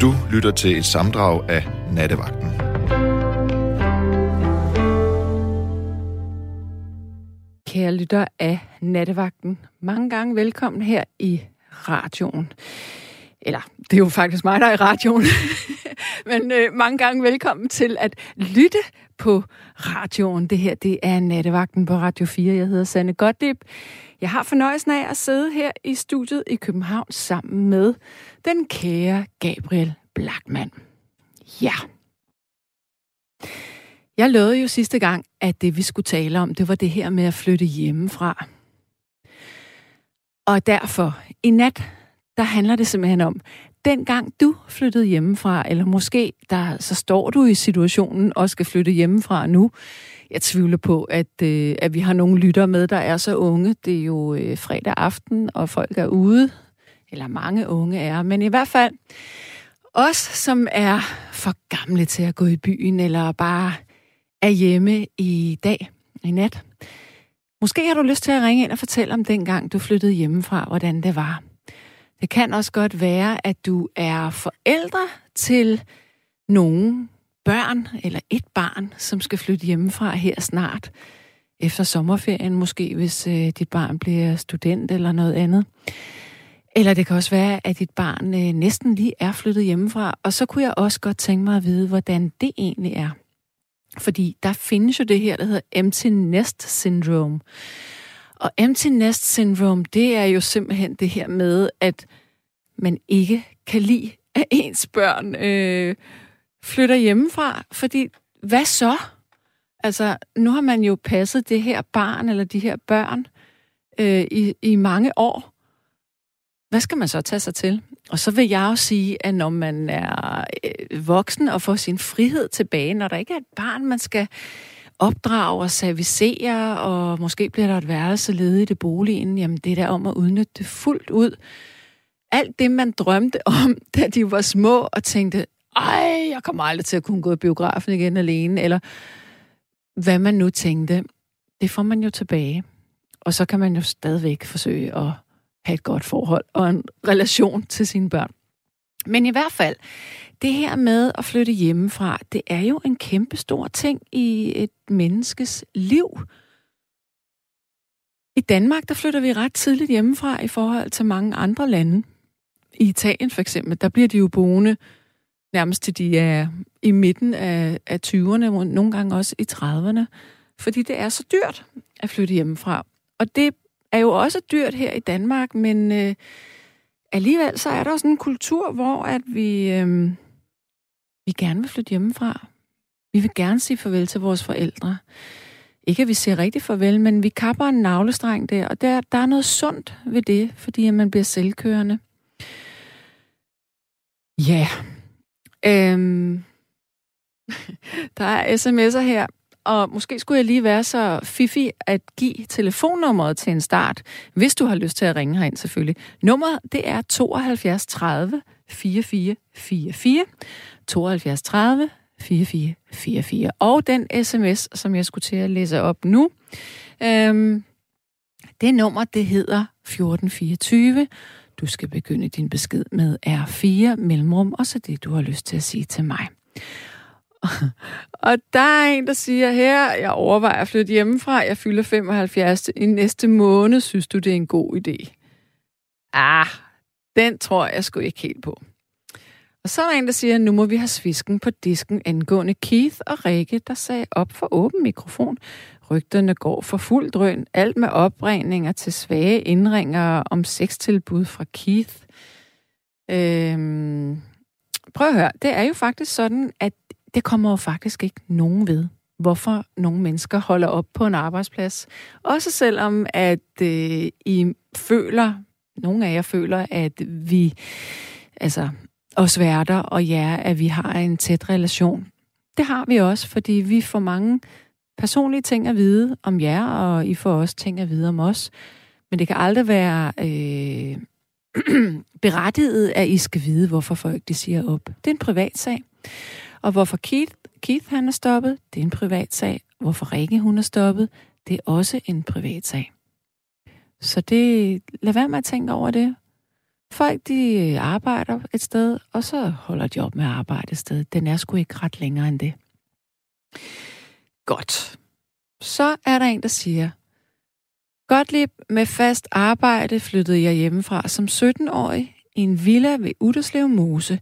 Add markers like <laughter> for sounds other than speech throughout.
Du lytter til et samdrag af Nattevagten. Kære lytter af Nattevagten, mange gange velkommen her i radioen. Eller, det er jo faktisk mig, der er i radioen. <laughs> Men øh, mange gange velkommen til at lytte på radioen. Det her, det er Nattevagten på Radio 4. Jeg hedder Sanne Gottlieb. Jeg har fornøjelsen af at sidde her i studiet i København sammen med den kære Gabriel Blackman. Ja. Jeg lovede jo sidste gang, at det vi skulle tale om, det var det her med at flytte hjemmefra. Og derfor, i nat, der handler det simpelthen om, dengang du flyttede hjemmefra, eller måske der, så står du i situationen og skal flytte hjemmefra nu. Jeg tvivler på, at, øh, at vi har nogle lytter med, der er så unge. Det er jo øh, fredag aften, og folk er ude. Eller mange unge er. Men i hvert fald os, som er for gamle til at gå i byen, eller bare er hjemme i dag, i nat. Måske har du lyst til at ringe ind og fortælle om dengang, du flyttede hjemmefra, hvordan det var. Det kan også godt være, at du er forældre til nogen børn, eller et barn, som skal flytte hjemmefra her snart, efter sommerferien måske, hvis øh, dit barn bliver student eller noget andet. Eller det kan også være, at dit barn øh, næsten lige er flyttet hjemmefra, og så kunne jeg også godt tænke mig at vide, hvordan det egentlig er. Fordi der findes jo det her, der hedder empty nest syndrome. Og empty nest syndrome, det er jo simpelthen det her med, at man ikke kan lide, at ens børn øh, flytter hjemmefra. Fordi, hvad så? Altså, nu har man jo passet det her barn, eller de her børn, øh, i, i mange år. Hvad skal man så tage sig til? Og så vil jeg jo sige, at når man er øh, voksen og får sin frihed tilbage, når der ikke er et barn, man skal opdrage og servicere, og måske bliver der et værelse ledigt i det boligen, jamen det er der om at udnytte det fuldt ud. Alt det, man drømte om, <laughs> da de var små, og tænkte, ej, jeg kommer aldrig til at kunne gå i biografen igen alene, eller hvad man nu tænkte, det får man jo tilbage. Og så kan man jo stadigvæk forsøge at have et godt forhold og en relation til sine børn. Men i hvert fald, det her med at flytte hjemmefra, det er jo en kæmpe stor ting i et menneskes liv. I Danmark, der flytter vi ret tidligt hjemmefra i forhold til mange andre lande. I Italien for eksempel, der bliver de jo boende nærmest til de er i midten af, af 20'erne, nogle gange også i 30'erne, fordi det er så dyrt at flytte hjemmefra. Og det er jo også dyrt her i Danmark, men øh, alligevel så er der også en kultur, hvor at vi, øh, vi gerne vil flytte hjemmefra. Vi vil gerne sige farvel til vores forældre. Ikke at vi siger rigtig farvel, men vi kapper en navlestreng der, og der, der er noget sundt ved det, fordi at man bliver selvkørende. Ja. Yeah. Øhm. der er sms'er her. Og måske skulle jeg lige være så fifi at give telefonnummeret til en start, hvis du har lyst til at ringe herind selvfølgelig. Nummeret, det er 72 30 44 44. 72 30 44 44. Og den sms, som jeg skulle til at læse op nu, øhm, det nummer, det hedder 1424. Du skal begynde din besked med R4 mellemrum, og så det, du har lyst til at sige til mig. <laughs> Og der er en, der siger her, jeg overvejer at flytte hjemmefra, jeg fylder 75 i næste måned, synes du, det er en god idé? Ah, den tror jeg sgu ikke helt på. Og så er der en, der siger, nu må vi have svisken på disken angående Keith og Rikke, der sagde op for åben mikrofon. Rygterne går for fuld drøn, alt med opregninger til svage indringer om sextilbud fra Keith. Øhm, prøv at høre, det er jo faktisk sådan, at det kommer jo faktisk ikke nogen ved, hvorfor nogle mennesker holder op på en arbejdsplads. Også selvom, at øh, I føler, nogle af jer føler, at vi, altså os værter og jer, at vi har en tæt relation. Det har vi også, fordi vi får mange personlige ting at vide om jer, og I får også ting at vide om os. Men det kan aldrig være øh, <clears throat> berettiget, at I skal vide, hvorfor folk de siger op. Det er en privat sag. Og hvorfor Keith, Keith han er stoppet, det er en privat sag. Hvorfor Rikke hun er stoppet, det er også en privat sag. Så det, lad være med at tænke over det. Folk, de øh, arbejder et sted, og så holder de op med at arbejde et sted. Den er sgu ikke ret længere end det. Godt. Så er der en, der siger, Gottlieb, med fast arbejde flyttede jeg hjemmefra som 17-årig i en villa ved Uderslev Mose.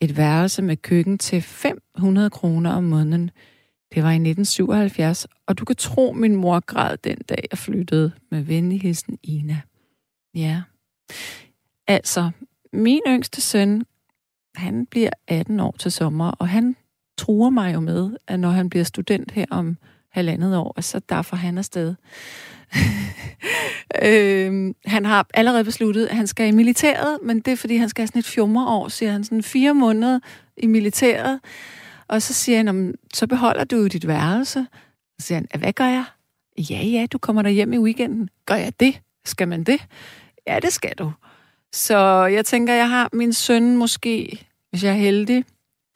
Et værelse med køkken til 500 kroner om måneden. Det var i 1977, og du kan tro, min mor græd den dag, jeg flyttede med venligheden Ina. Ja. Altså, min yngste søn, han bliver 18 år til sommer, og han truer mig jo med, at når han bliver student her om halvandet år, så derfor han afsted. <laughs> øhm, han har allerede besluttet, at han skal i militæret, men det er, fordi han skal have sådan et fjummerår, siger han, sådan fire måneder i militæret. Og så siger han, så beholder du jo dit værelse. Så siger han, hvad gør jeg? Ja, ja, du kommer der hjem i weekenden. Gør jeg det? Skal man det? Ja, det skal du. Så jeg tænker, jeg har min søn måske, hvis jeg er heldig,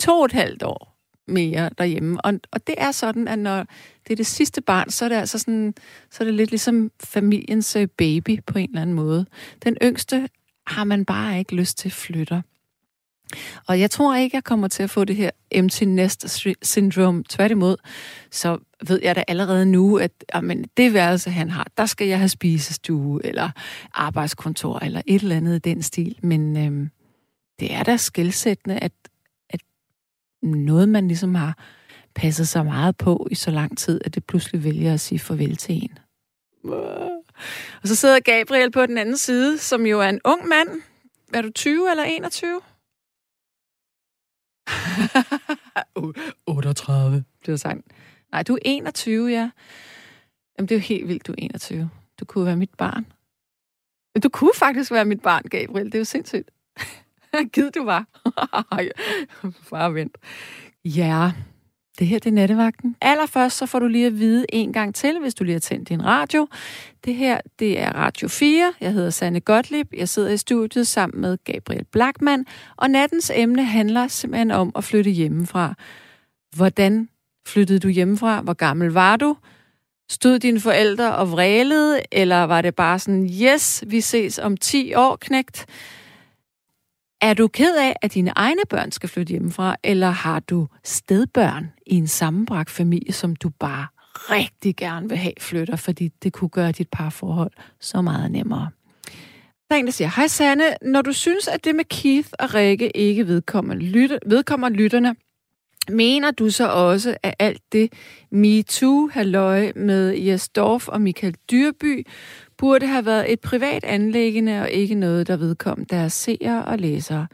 to og et halvt år mere derhjemme. Og, og det er sådan, at når det er det sidste barn, så er det altså sådan, så er det lidt ligesom familiens øh, baby på en eller anden måde. Den yngste har man bare ikke lyst til flytter. Og jeg tror ikke, jeg kommer til at få det her empty nest syndrome. Tværtimod, så ved jeg da allerede nu, at jamen, det værelse, han har, der skal jeg have spisestue, eller arbejdskontor, eller et eller andet i den stil. Men øhm, det er da skældsættende, at, at noget, man ligesom har passet så meget på i så lang tid, at det pludselig vælger at sige farvel til en. Og så sidder Gabriel på den anden side, som jo er en ung mand. Er du 20 eller 21? <laughs> 38, det sagt. Nej, du er 21, ja. Jamen, det er jo helt vildt, du er 21. Du kunne være mit barn. Du kunne faktisk være mit barn, Gabriel. Det er jo sindssygt. <laughs> Gid du var. <laughs> Bare vent. Ja, det her det er nattevagten. Allerførst så får du lige at vide en gang til, hvis du lige har tændt din radio. Det her det er Radio 4. Jeg hedder Sanne Gottlieb. Jeg sidder i studiet sammen med Gabriel Blackman. Og nattens emne handler simpelthen om at flytte hjemmefra. Hvordan flyttede du hjemmefra? Hvor gammel var du? Stod dine forældre og vrælede, eller var det bare sådan, yes, vi ses om 10 år, knægt? Er du ked af, at dine egne børn skal flytte hjemmefra, eller har du stedbørn i en sammenbragt familie, som du bare rigtig gerne vil have flytter, fordi det kunne gøre dit parforhold så meget nemmere? Der er en, der siger, Hej Sanne, når du synes, at det med Keith og Rikke ikke vedkommer, lytter, vedkommer lytterne, mener du så også, at alt det MeToo-halløj med Jes Dorf og Michael Dyrby burde have været et privat anlæggende og ikke noget, der vedkom deres seere og læsere.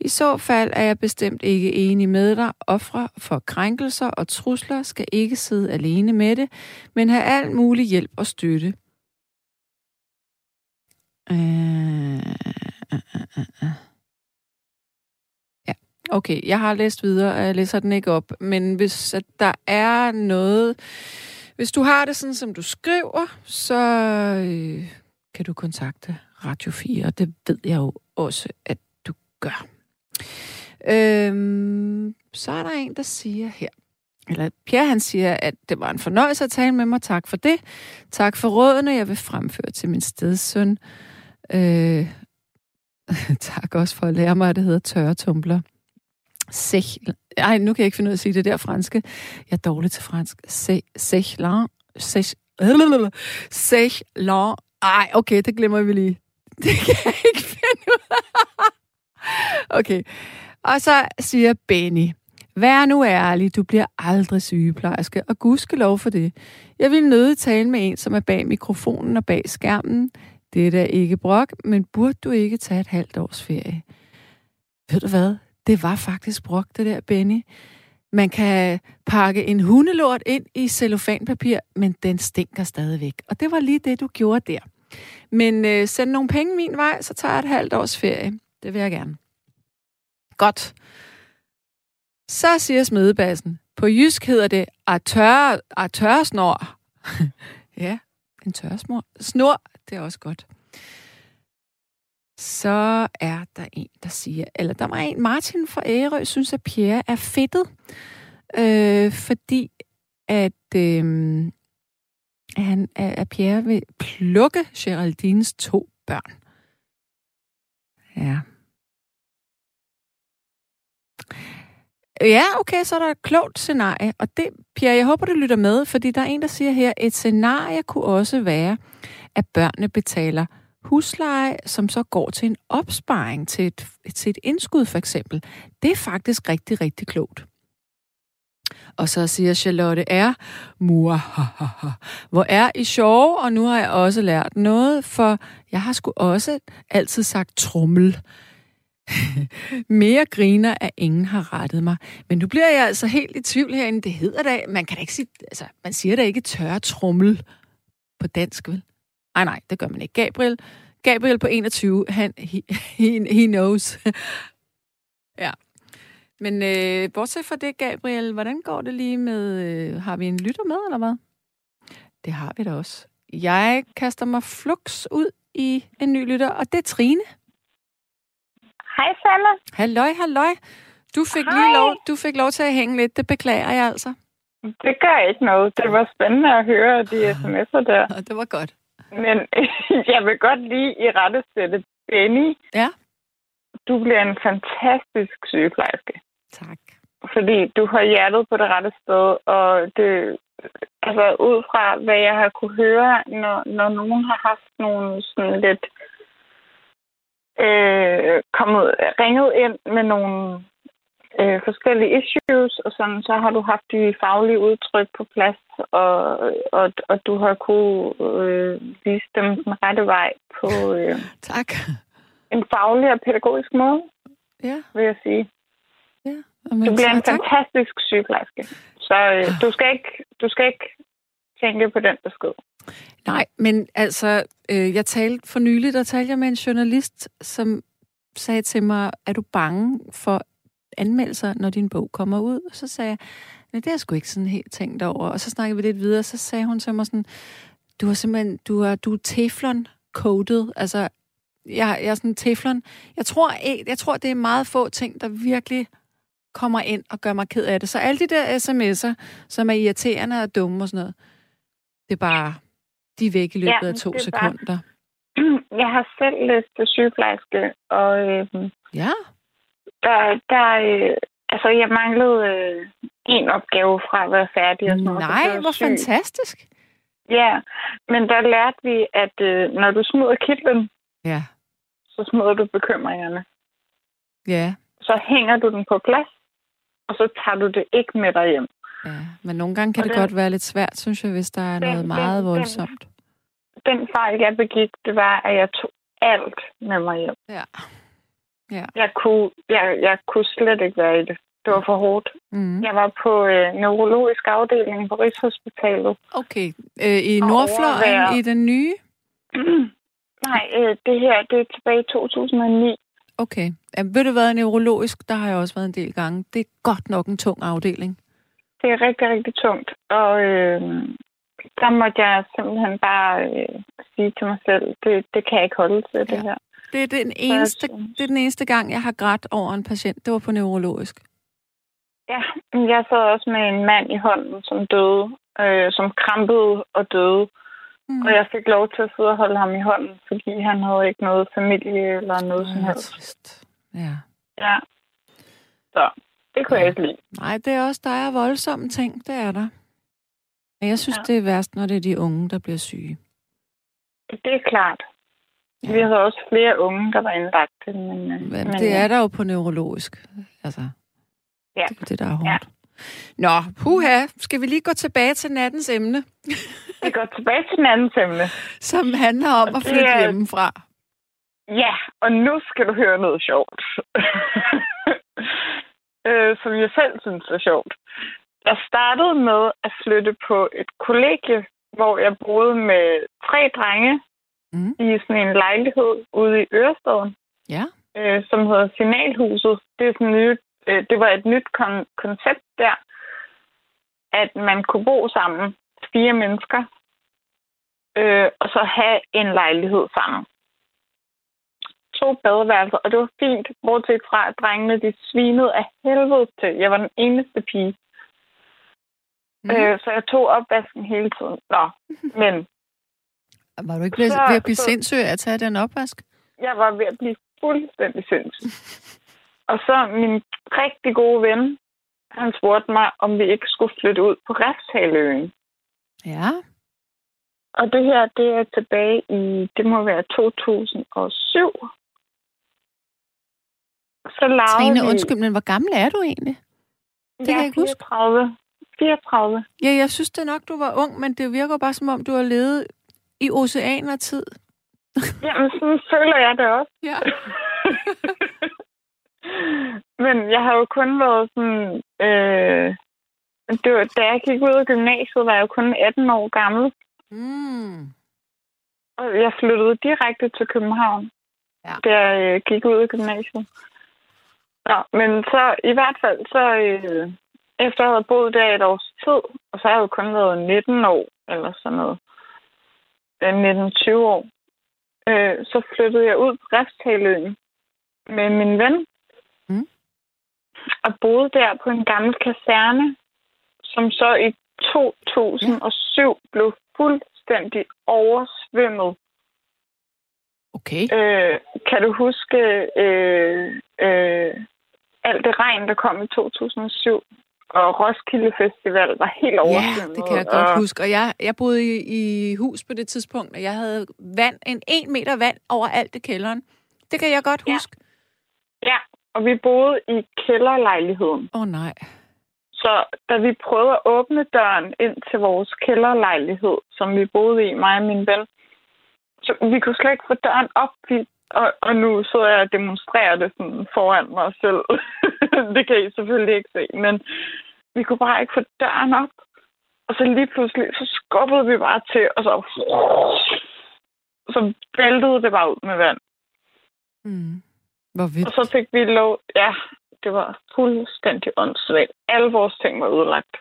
I så fald er jeg bestemt ikke enig med dig. Ofre for krænkelser og trusler skal ikke sidde alene med det, men have al mulig hjælp og støtte. Uh, uh, uh. Ja, okay. Jeg har læst videre, og jeg læser den ikke op. Men hvis at der er noget hvis du har det sådan, som du skriver, så øh, kan du kontakte Radio 4, og det ved jeg jo også, at du gør. Øhm, så er der en, der siger her, eller Pierre han siger, at det var en fornøjelse at tale med mig. Tak for det. Tak for rådene, jeg vil fremføre til min stedsøn. Øh, <laughs> tak også for at lære mig, at det hedder tørretumbler. Sech... Ej, nu kan jeg ikke finde ud af at sige det der franske. Jeg er dårlig til fransk. Sechlan. Sech... la... <laughs> Ej, okay, det glemmer vi lige. <laughs> Det kan jeg ikke finde ud af. <laughs> Okay. Og så siger Benny, Vær nu ærlig, du bliver aldrig sygeplejerske, og lov for det. Jeg vil nødig tale med en, som er bag mikrofonen og bag skærmen. Det er da ikke brok, men burde du ikke tage et halvt års ferie? Ved du hvad? Det var faktisk brugt, det der, Benny. Man kan pakke en hundelort ind i cellofanpapir, men den stinker stadigvæk. Og det var lige det, du gjorde der. Men øh, send nogle penge min vej, så tager jeg et halvt års ferie. Det vil jeg gerne. Godt. Så siger smedebassen. På jysk hedder det at tørre, at tørre snor. <laughs> ja, en tørresmor. Snor, det er også godt så er der en, der siger, eller der var en, Martin fra Ærø synes, at Pierre er fedtet, øh, fordi at, øh, han, at Pierre vil plukke Geraldines to børn. Ja. Ja, okay, så er der et klogt scenarie. Og det, Pierre, jeg håber, du lytter med, fordi der er en, der siger her, et scenarie kunne også være, at børnene betaler husleje, som så går til en opsparing, til et, til et indskud for eksempel. Det er faktisk rigtig, rigtig klogt. Og så siger Charlotte R. Mur, Hvor er I sjove, og nu har jeg også lært noget, for jeg har sgu også altid sagt trummel. <laughs> Mere griner, at ingen har rettet mig. Men nu bliver jeg altså helt i tvivl herinde. Det hedder da, man kan da ikke sige, altså, man siger da ikke tørre trummel på dansk, vel? Nej, nej, det gør man ikke. Gabriel, Gabriel på 21, han, he, he, he knows. <laughs> ja. Men øh, bortset fra det, Gabriel, hvordan går det lige med... Øh, har vi en lytter med, eller hvad? Det har vi da også. Jeg kaster mig flux ud i en ny lytter, og det er Trine. Hej, Sanne. Halløj, halløj. Du fik, Hej. lige lov, du fik lov til at hænge lidt. Det beklager jeg altså. Det gør ikke noget. Det var spændende at høre de <laughs> sms'er der. Og det var godt. Men <laughs> jeg vil godt lige i rette sætte Benny. Ja. Du bliver en fantastisk sygeplejerske. Tak. Fordi du har hjertet på det rette sted, og det, altså ud fra, hvad jeg har kunne høre, når, når nogen har haft nogle sådan lidt øh, kommet, ringet ind med nogle øh, forskellige issues, og sådan, så har du haft de faglige udtryk på plads, og, og, og du har kunne øh, vise dem den rette vej på øh, <laughs> Tak. en faglig og pædagogisk måde, Ja, vil jeg sige. ja. Jamen, Du bliver en tak. fantastisk sygeplejerske. Så øh, du, skal ikke, du skal ikke tænke på den besked. Nej, men altså, øh, jeg talte for nylig, der talte jeg med en journalist, som sagde til mig, er du bange for anmeldelser, når din bog kommer ud? Og så sagde jeg, nej, det har jeg sgu ikke sådan helt tænkt over. Og så snakkede vi lidt videre, og så sagde hun til mig sådan, du har simpelthen, du er, du er teflon-coated, altså, jeg, jeg er sådan teflon. Jeg tror, jeg, jeg tror, det er meget få ting, der virkelig kommer ind og gør mig ked af det. Så alle de der sms'er, som er irriterende og dumme og sådan noget, det er bare, de er væk i løbet Ja, af to det er bare- sekunder. <clears throat> Jeg har selv læst sygeplejerske, og øh, Ja, der, der øh, altså, jeg manglede øh, en opgave fra at være færdig. Og sådan noget, nej, jeg hvor syg. fantastisk. Ja, men der lærte vi, at øh, når du smider kitlen, Ja, så smider du bekymringerne. ja, Så hænger du den på plads, og så tager du det ikke med dig hjem. ja. Men nogle gange kan Og det den- godt være lidt svært, synes jeg, hvis der er Den- noget meget den- den- voldsomt. Den fejl, jeg begik, det var, at jeg tog alt med mig hjem. Ja. Ja. Jeg kunne, jeg, jeg kunne slet ikke være i det. Det var for hårdt. Mm. Jeg var på øh, neurologisk afdeling på Rigshospitalet. Okay. Øh, I Nordfløjen, i den nye? <clears throat> Nej, øh, det her, det er tilbage i 2009. Okay. Ja, ved du hvad, neurologisk, der har jeg også været en del gange. Det er godt nok en tung afdeling. Det er rigtig, rigtig tungt. Og øh, der måtte jeg simpelthen bare øh, sige til mig selv, det, det kan jeg ikke holde til, det Ja. her. Det er den, eneste, det er den eneste gang, jeg har grædt over en patient. Det var på neurologisk. Ja, jeg sad også med en mand i hånden, som døde, øh, som krampede og døde. Mm. Og jeg fik lov til at sidde og holde ham i hånden, fordi han havde ikke noget familie eller noget som helst. trist. Ja. Ja. Så det kunne jeg ikke lide. Nej, det er også, der er voldsomme ting. Det er der. Men jeg synes, ja. Ja. det er værst, når det er de unge, der bliver syge. Det er klart. Ja. Vi havde også flere unge, der var indlagt. Men, øh, Men, men det er der jo på neurologisk. Altså, Ja. det er det, der er hårdt. Nå, puha, skal vi lige gå tilbage til nattens emne, Vi går tilbage til anden emne. <laughs> som handler om Og at flytte er- hjemmefra. Ja, og nu skal du høre noget sjovt. <laughs> øh, som jeg selv synes er sjovt. Jeg startede med at flytte på et kollegie, hvor jeg boede med tre drenge Mm. i sådan en lejlighed ude i Ørestaden, Ja. øh, som hedder Signalhuset. Det, er sådan nyt, øh, det var et nyt kon- koncept der, at man kunne bo sammen, fire mennesker, øh, og så have en lejlighed sammen. To badeværelser, og det var fint, bortset fra, at drengene de svinede af helvede til. Jeg var den eneste pige, Mm. øh, så jeg tog opvasken hele tiden. Nå, <laughs> men Var du ikke blevet, så- ved at blive så- sindssyg af at tage den opvask? jeg var ved at blive fuldstændig sindssyg. Og så min rigtig gode ven, han spurgte mig, om vi ikke skulle flytte ud på Refshaløen. Ja. Og det her, det er tilbage i, det må være 2007. Så Trine, vi, undskyld, men hvor gammel er du egentlig? det kan jeg ikke huske. 34. 34. Ja, jeg synes det nok, du var ung, men det virker bare som om, du har levet i oceaner-tid. <laughs> Jamen, sådan føler jeg det også. Ja. <laughs> Men jeg har jo kun været sådan... Øh, det var, da jeg gik ud af gymnasiet, var jeg jo kun 18 år gammel. Mm. Og jeg flyttede direkte til København, Ja. da jeg øh, gik ud af gymnasiet. Nå, men så i hvert fald, så øh, efter jeg havde boet der et års tid, og så har jeg jo kun været 19 år, eller sådan noget, 19-20 år, øh, så flyttede jeg ud på Refshaløen med min ven, Mm. og boede der på en gammel kaserne, som så i 2007 blev fuldstændig oversvømmet. Okay. Øh, kan du huske øh, øh, alt det regn, der kom i 2007? Og Roskilde Festival var helt Ja, oversvømmet. det kan jeg godt og, huske. Og jeg, jeg boede i, i hus på det tidspunkt, og jeg havde vand, en en meter vand over alt i kælderen. Det kan jeg godt Ja. huske. Ja, og vi boede i kælderlejligheden. Åh oh, nej. Så da vi prøvede at åbne døren ind til vores kælderlejlighed, som vi boede i, mig og min ven, så vi kunne slet ikke få døren op. Vi, og, og nu sidder jeg og demonstrerer det sådan foran mig selv. <laughs> det kan I selvfølgelig ikke se, men vi kunne bare ikke få døren op. Og så lige pludselig, så skubbede vi bare til, og så, så væltede det bare ud med vand. Mm. Hvor Og vildt. så fik vi lov, ja, det var fuldstændig åndssvagt. Alle vores ting var udlagt.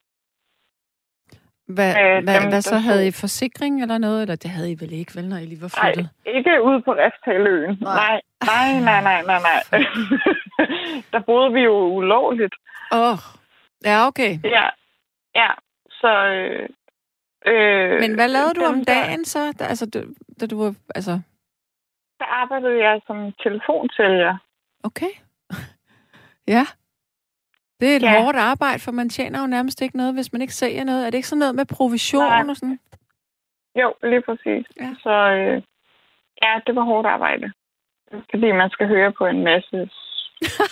Hvad, øh, hvad, dem, hvad så? Havde I forsikring eller noget? Eller det havde I vel ikke, vel, når I lige var Nej, flyttet? ikke ude på Refshaløen. Nej. Nej, nej, nej, nej, nej, <laughs> nej. <laughs> Der boede vi jo ulovligt. Åh, oh. ja, okay. Ja, ja. Så, øh, øh, Men hvad lavede du om der- dagen så? Da, altså, du, da du var, altså, Der arbejdede jeg som telefonsælger. okay. <laughs> ja. Det er et Ja. hårdt arbejde, for man tjener jo nærmest ikke noget, hvis man ikke sælger noget. Er det ikke sådan noget med provision Nej. og sådan? Jo, lige præcis. Ja. Så øh, ja, det var hårdt arbejde. Fordi man skal høre på en masse...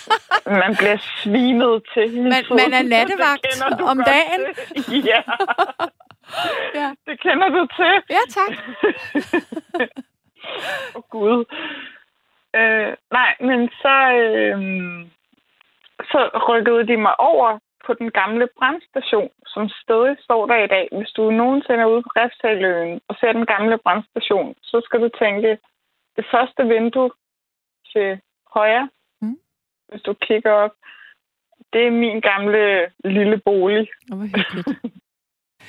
<laughs> man bliver svinet til hele Man- tiden. man er nattevagt om dagen. Til. <laughs> Ja. Ja. Det kender du til. Ja, tak. <laughs> Åh, oh, Gud. Øh, nej, men så, øh, så rykkede de mig over på den gamle brandstation, som stadig står der i dag. Hvis du nogensinde er ude på Refshaløen og ser den gamle brandstation, så skal du tænke, det første vindue til højre. Hvis du kigger op, det er min gamle lille bolig. Var hyggeligt. <laughs>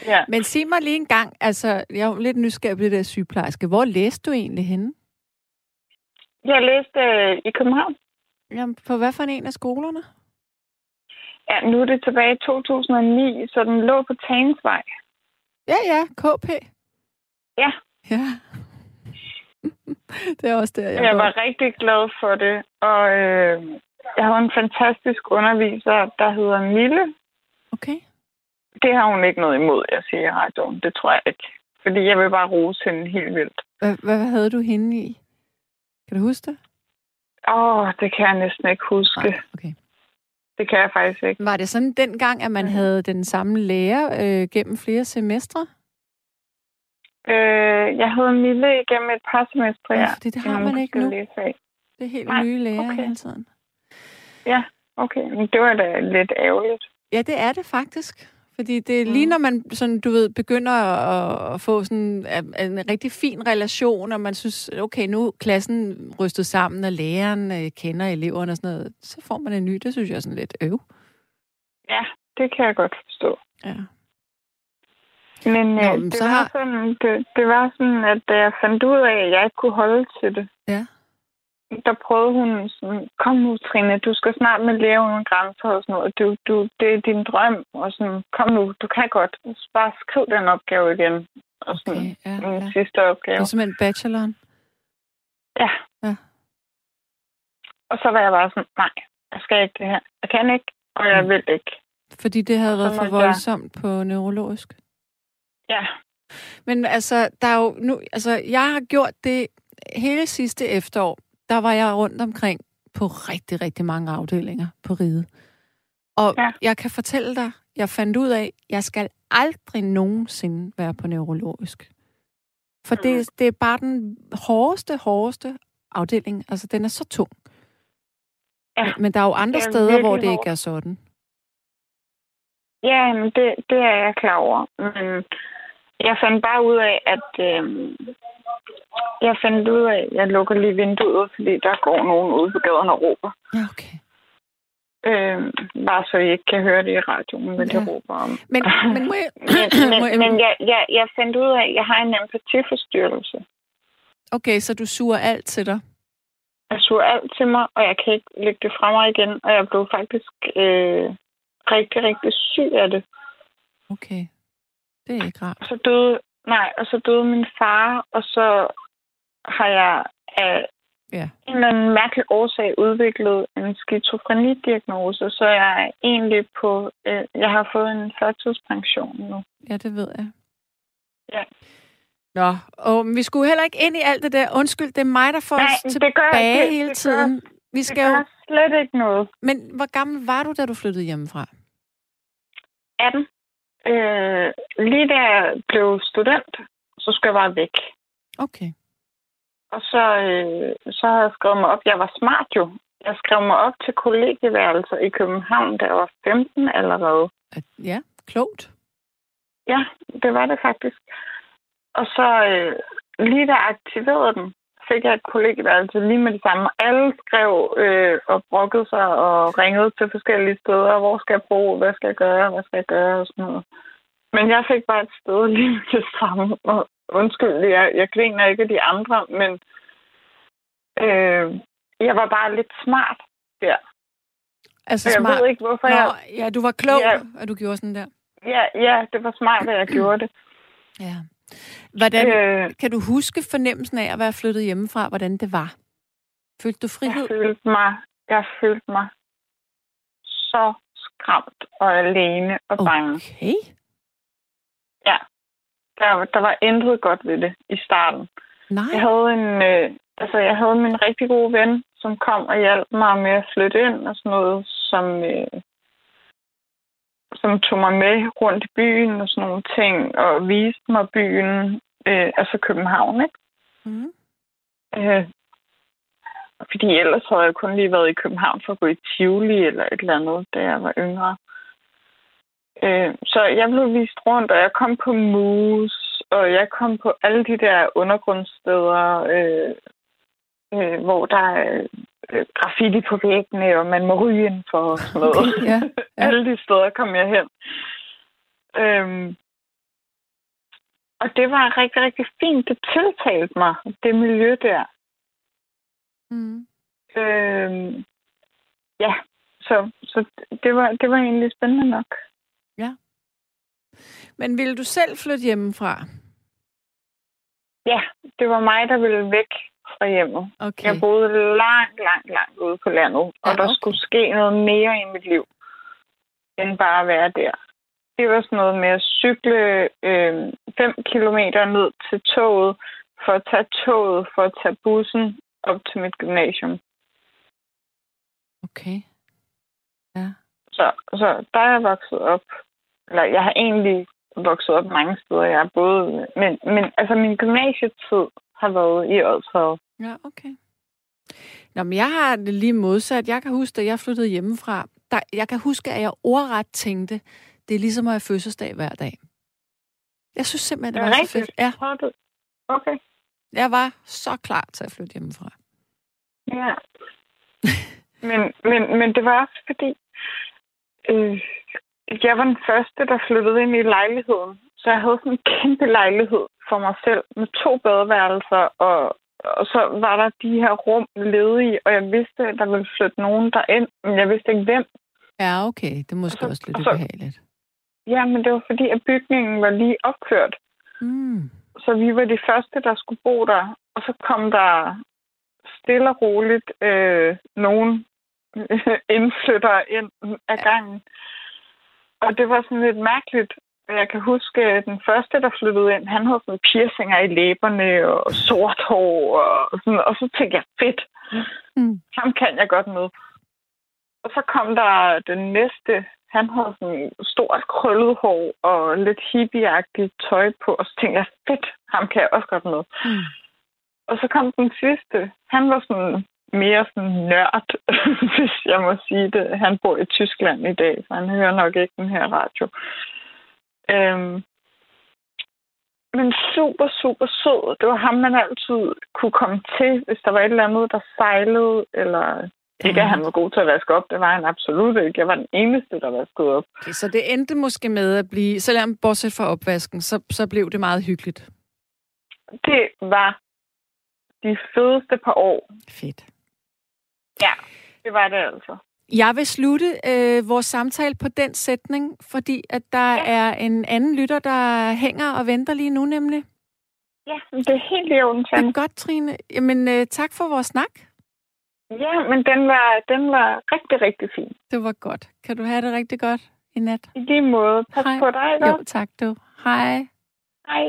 Ja. Men sig mig lige en gang, altså, jeg er lidt nysgerrig på det der sygeplejerske. Hvor læste du egentlig henne? Jeg læste øh, i København. Jamen, på hvad for en af skolerne? Ja, nu er det tilbage i 2009, så den lå på Tagensvej. Ja, ja, KP. Ja. Ja. <laughs> det er også der, jeg, Jeg går. var rigtig glad for det, og øh, jeg havde en fantastisk underviser, der hedder Mille. Okay. Det har hun ikke noget imod, jeg siger i radioen. Det tror jeg ikke. Fordi jeg vil bare rose hende helt vildt. Hvad, hvad havde du hende i? Kan du huske det? Åh, det kan jeg næsten ikke huske. Nej, okay. Det kan jeg faktisk ikke. Var det sådan dengang, at man havde den samme lærer øh, gennem flere semestre? Øh, jeg havde Mille igennem et par semestre, ja. det i har man ikke nu. Det er helt Nej, nye lærer okay. hele tiden. Okay, men det var da lidt ærgerligt. Ja, det er det faktisk. Fordi det er lige Mm. når man sådan, du ved, begynder at, at få sådan en, rigtig fin relation, og man synes, okay, nu er klassen rystet sammen, og læreren øh, kender eleverne og sådan noget, så får man en ny. Det synes jeg er sådan lidt øv. Ja, det kan jeg godt forstå. Ja. Men Nå, øh, men det, så var har- sådan, det, det var sådan, at da jeg fandt ud af, at jeg ikke kunne holde til det, Ja. Der prøvede hun sådan, kom nu Trine, du skal snart med lære uden grænser og sådan noget. Du, du, det er din drøm, og sådan, kom nu, du kan godt. Bare skriv den opgave igen. Og sådan, Okay, ja, min ja. sidste opgave. Det er simpelthen bacheloren. Ja. Ja. Og så var jeg bare sådan, nej, jeg skal ikke det her. Jeg kan ikke, og jeg Mm. vil ikke. Fordi det havde været for måtte jeg- voldsomt på neurologisk. Ja, Men altså, der er jo nu, altså, jeg har gjort det hele sidste efterår. Der var jeg rundt omkring på rigtig, rigtig mange afdelinger på riget. Og ja. Jeg kan fortælle dig, jeg fandt ud af, jeg skal aldrig nogensinde være på neurologisk. For det, Mm. det er bare den hårdeste, hårdeste afdeling. Altså, den er så tung. Ja, Men der er jo andre er steder, hvor det ikke er sådan. ja men det, det er jeg klar over. Men jeg fandt bare ud af, at øh, jeg fandt ud af, at jeg lukker lige vinduet, fordi der går nogen ude på gaden og råber. Ja, okay. Øh, bare så I ikke kan høre det i radioen, hvad de Ja. råber om. Men, men må jeg... <laughs> <clears throat> men, men, men jeg, jeg, jeg fandt ud af, at jeg har en empatiforstyrrelse. Okay, så du suger alt til dig. Jeg suger alt til mig, og jeg kan ikke lægge det fra mig igen. Og jeg blev faktisk øh, rigtig, rigtig syg af det. Okay. Det er ikke rart. Og så døde, nej, og så døde min far, og så har jeg af Ja. en eller anden mærkelig årsag udviklet en skizofrenidiagnose, så jeg er egentlig på, øh, jeg har fået en førtidspension nu. Ja, det ved jeg. Ja. Nå, og vi skulle heller ikke ind i alt det der. Undskyld, det er mig, der får Nej, os det gør- tilbage det- hele det gør- tiden. Vi Det skal jo... gør slet ikke noget. Men hvor gammel var du, da du flyttede hjemmefra? 18. Øh, lige da jeg blev student, så skulle jeg bare væk. Okay. Og så, øh, så havde jeg skrevet mig op. Jeg var smart jo. Jeg skrev mig op til kollegieværelser i København, da jeg var 15 allerede. Ja, klogt. Ja, det var det faktisk. Og så øh, lige da jeg aktiverede den, fik jeg et kollegieværelse lige med det samme. Alle skrev øh, og brokkede sig og ringede til forskellige steder. Hvor skal jeg bo? Hvad skal jeg gøre? Hvad skal jeg gøre? Og sådan noget. Men jeg fik bare et sted <laughs> lige med det samme. Og undskyld, jeg, jeg griner ikke af de andre, men øh, jeg var bare lidt smart der. Altså Så jeg smart. ved ikke, hvorfor Nå, jeg... ja, du var klog, Ja. at du gjorde sådan der. Ja, ja, det var smart, at jeg gjorde det. Ja. Hvordan, Øh, kan du huske fornemmelsen af at være flyttet hjemmefra, hvordan det var? Følte du frihed? Jeg følte mig, jeg følte mig så skræmt og alene og bange. Okay. Der, der var intet godt ved det i starten. Nej. Jeg havde en, øh, altså jeg havde min rigtig gode ven, som kom og hjalp mig med at flytte ind og sådan noget, som, øh, som tog mig med rundt i byen og sådan nogle ting, og viste mig byen, øh, altså København, ikke? Mm. Øh, fordi ellers havde jeg kun lige været i København for at gå i Tivoli eller et eller andet, da jeg var yngre. Øh, så jeg blev vist rundt, og jeg kom på Moose, og jeg kom på alle de der undergrundssteder, øh, øh, hvor der er øh, graffiti på væggene, og man må ryge indenfor og sådan noget. Okay, ja, <laughs> ja. alle de steder kom jeg hen. Øhm, og det var rigtig, rigtig fint. Det tiltalte mig, det miljø der. Mm. Øhm, ja, så, så det, var, det var egentlig spændende nok. Men ville du selv flytte hjemmefra? Ja, det var mig, der ville væk fra hjemmet. Okay. Jeg boede langt, langt, langt ude på landet, og Ja, der okay. skulle ske noget mere i mit liv, end bare at være der. Det var sådan noget med at cykle 5 øh, kilometer ned til toget, for at tage toget, for at tage bussen op til mit gymnasium. Okay. Ja. Så, så der er jeg vokset op. Eller jeg har egentlig vokset op mange steder. Jeg er både... Men, men altså, min gymnasietid har været i Odsherred. Ja, okay. Nå, men jeg har det lige modsat. Jeg kan huske, da jeg flyttede hjemmefra, der, jeg kan huske, at jeg ordret tænkte, det er ligesom at have fødselsdag hver dag. Jeg synes simpelthen, det var så rigtigt. fedt. Ja? Okay. jeg var så klar til at flytte hjemmefra. Ja. men, men, men det var også fordi, øh, jeg var den første, der flyttede ind i lejligheden. Så jeg havde sådan en kæmpe lejlighed for mig selv med to badeværelser, og, og så var der de her rum ledige, og jeg vidste, at der ville flytte nogen derind, men jeg vidste ikke hvem. Ja, okay. Det måske Og så- også lidt og så- ubehageligt. Ja, men det var fordi, at bygningen var lige opført. Mm. Så vi var de første, der skulle bo der. Og så kom der stille og roligt øh, nogen <laughs> indflyttere ind af gangen. og det var sådan lidt mærkeligt. Jeg kan huske, at den første, der flyttede ind, han havde sådan piercinger i læberne og sort hår. Og, sådan, og så tænkte jeg, fedt, mm. ham kan jeg godt med. Og så kom der den næste, han havde sådan stort krøllet hår og lidt hippieagtigt tøj på. Og så tænkte jeg, fedt, ham kan jeg også godt med. Mm. Og så kom den sidste. Han var sådan mere sådan nørd, <laughs> hvis jeg må sige det. Han bor i Tyskland i dag, så han hører nok ikke den her radio. Øhm, men super, super sød. Det var ham, man altid kunne komme til, hvis der var et eller andet, der sejlede, eller ikke, at han var god til at vaske op. Det var han absolut ikke. Jeg var den eneste, der vaskede op. Okay, så det endte måske med at blive, selvom bortset fra opvasken, så, så blev det meget hyggeligt. Det var de fedeste par år. Fedt. Ja, det var det altså. Jeg vil slutte øh, vores samtale på den sætning, fordi at der ja. er en anden lytter, der hænger og venter lige nu nemlig. Ja, det er helt i orden, er godt, Trine. Jamen, øh, tak for vores snak. Ja, men den var, den var rigtig, rigtig fin. Det var godt. Kan du have det rigtig godt i nat? I lige måde. Pas Hej. på dig, ikke? Jo, tak du. Hej. Hej.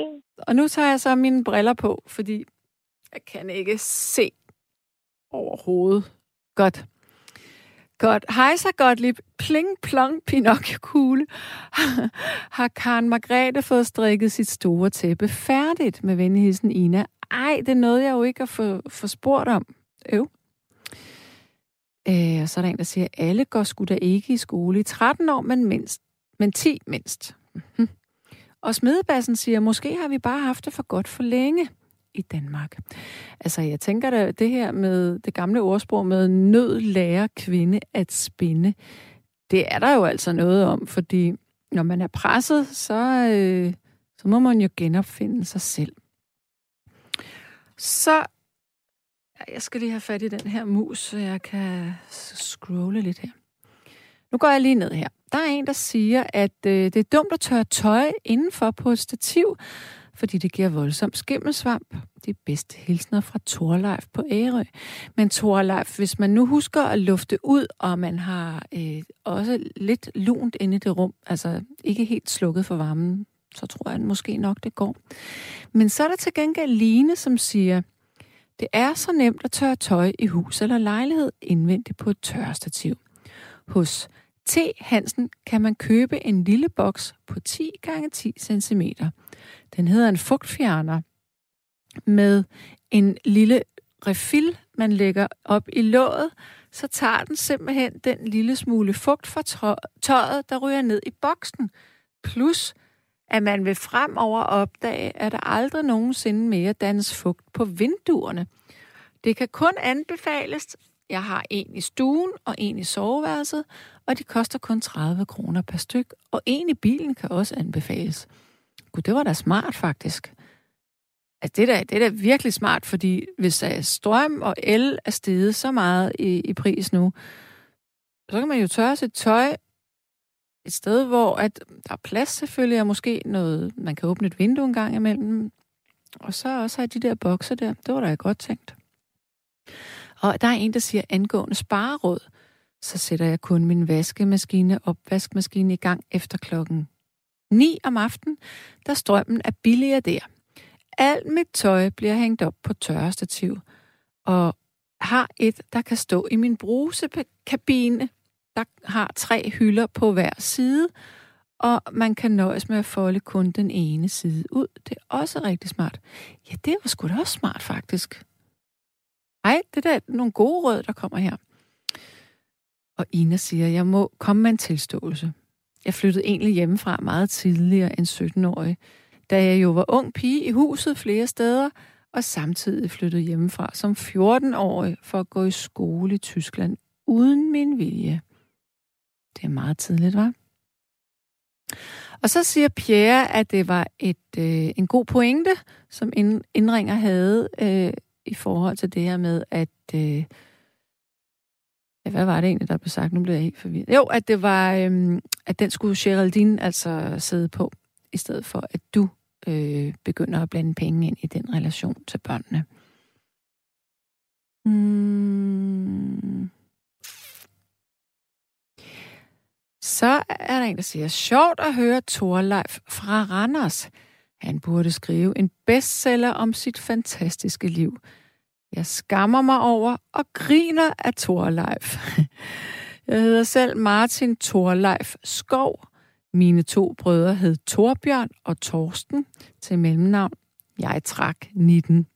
Og nu tager jeg så mine briller på, fordi jeg kan ikke se overhovedet. Godt. Godt. Hej så godt, lige pling plong pinocchio kugle. <laughs> Har Karen Margrethe fået strikket sit store tæppe færdigt med venligheden Ina? Ej, det er noget, jeg jo ikke har få, få spurgt om. Øv. Øh, og så er der en, der siger, alle går sgu da ikke i skole i 13 år, men mindst. Men 10 mindst. Mhm. Og smedebassen siger, måske har vi bare haft det for godt for længe i Danmark. Altså, jeg tænker da, det her med det gamle ordsprog med nød lærer kvinde at spinde, det er der jo altså noget om, fordi når man er presset, så, øh, så må man jo genopfinde sig selv. Så jeg skal lige have fat i den her mus, så jeg kan scrolle lidt her. Nu går jeg lige ned her. Der er en, der siger, at øh, det er dumt at tørre tøj indenfor på et stativ, fordi det giver voldsom skimmelsvamp. Det er bedste hilsner fra Torleif på Ærø. Men Torleif, hvis man nu husker at lufte ud, og man har øh, også lidt lunt inde i det rum, altså ikke helt slukket for varmen, så tror jeg måske nok, det går. Men så er der til gengæld Line, som siger, det er så nemt at tørre tøj i hus eller lejlighed indvendigt på et tørrestativ. Hos T. Hansen kan man købe en lille boks på 10 x 10 cm. Den hedder en fugtfjerner med en lille refill, man lægger op i låget, så tager den simpelthen den lille smule fugt fra tøjet, der ryger ned i boksen. Plus, at man vil fremover opdage, at der aldrig nogensinde mere dannes fugt på vinduerne. Det kan kun anbefales. Jeg har en i stuen og en i soveværelset, og de koster kun 30 kroner per styk, og en i bilen kan også anbefales. Gud, det var da smart faktisk. Altså, det, der, det er da virkelig smart, fordi hvis der er strøm og el er steget så meget i, i pris nu, så kan man jo tørre sit tøj et sted, hvor at der er plads selvfølgelig, og måske noget, man kan åbne et vindue en gang imellem. Og så også have de der bokser der. Det var da godt tænkt. Og der er en, der siger, angående spareråd, så sætter jeg kun min vaskemaskine, opvaskemaskine i gang efter klokken 9 om aftenen, da strømmen er billigere der. Alt mit tøj bliver hængt op på tørrestativ, og har et, der kan stå i min brusekabine. Der har tre hylder på hver side, og man kan nøjes med at folde kun den ene side ud. Det er også rigtig smart. Ja, det var sgu da også smart, faktisk. Ej, det er nogle gode råd, der kommer her. Og Ina siger, jeg må komme med en tilståelse. Jeg flyttede egentlig hjemmefra meget tidligere end 17-årig, da jeg jo var ung pige i huset flere steder, og samtidig flyttede hjemmefra som 14-årig for at gå i skole i Tyskland uden min vilje. Det er meget tidligt, var? Og så siger Pierre, at det var et, øh, en god pointe, som indringer havde øh, i forhold til det her med, at øh, Ja, hvad var det egentlig, der blev sagt? Nu bliver jeg helt forvirret. Jo, at det var, øhm, at den skulle Geraldine altså sidde på, i stedet for at du øh, begynder at blande penge ind i den relation til børnene. Mm. Så er der en, der siger, sjovt at høre Thorleif fra Randers. Han burde skrive en bestseller om sit fantastiske liv. Jeg skammer mig over og griner af Torleif. <laughs> Jeg hedder selv Martin Torleif Skov. Mine to brødre hed Torbjørn og Torsten til mellemnavn. Jeg trak 19.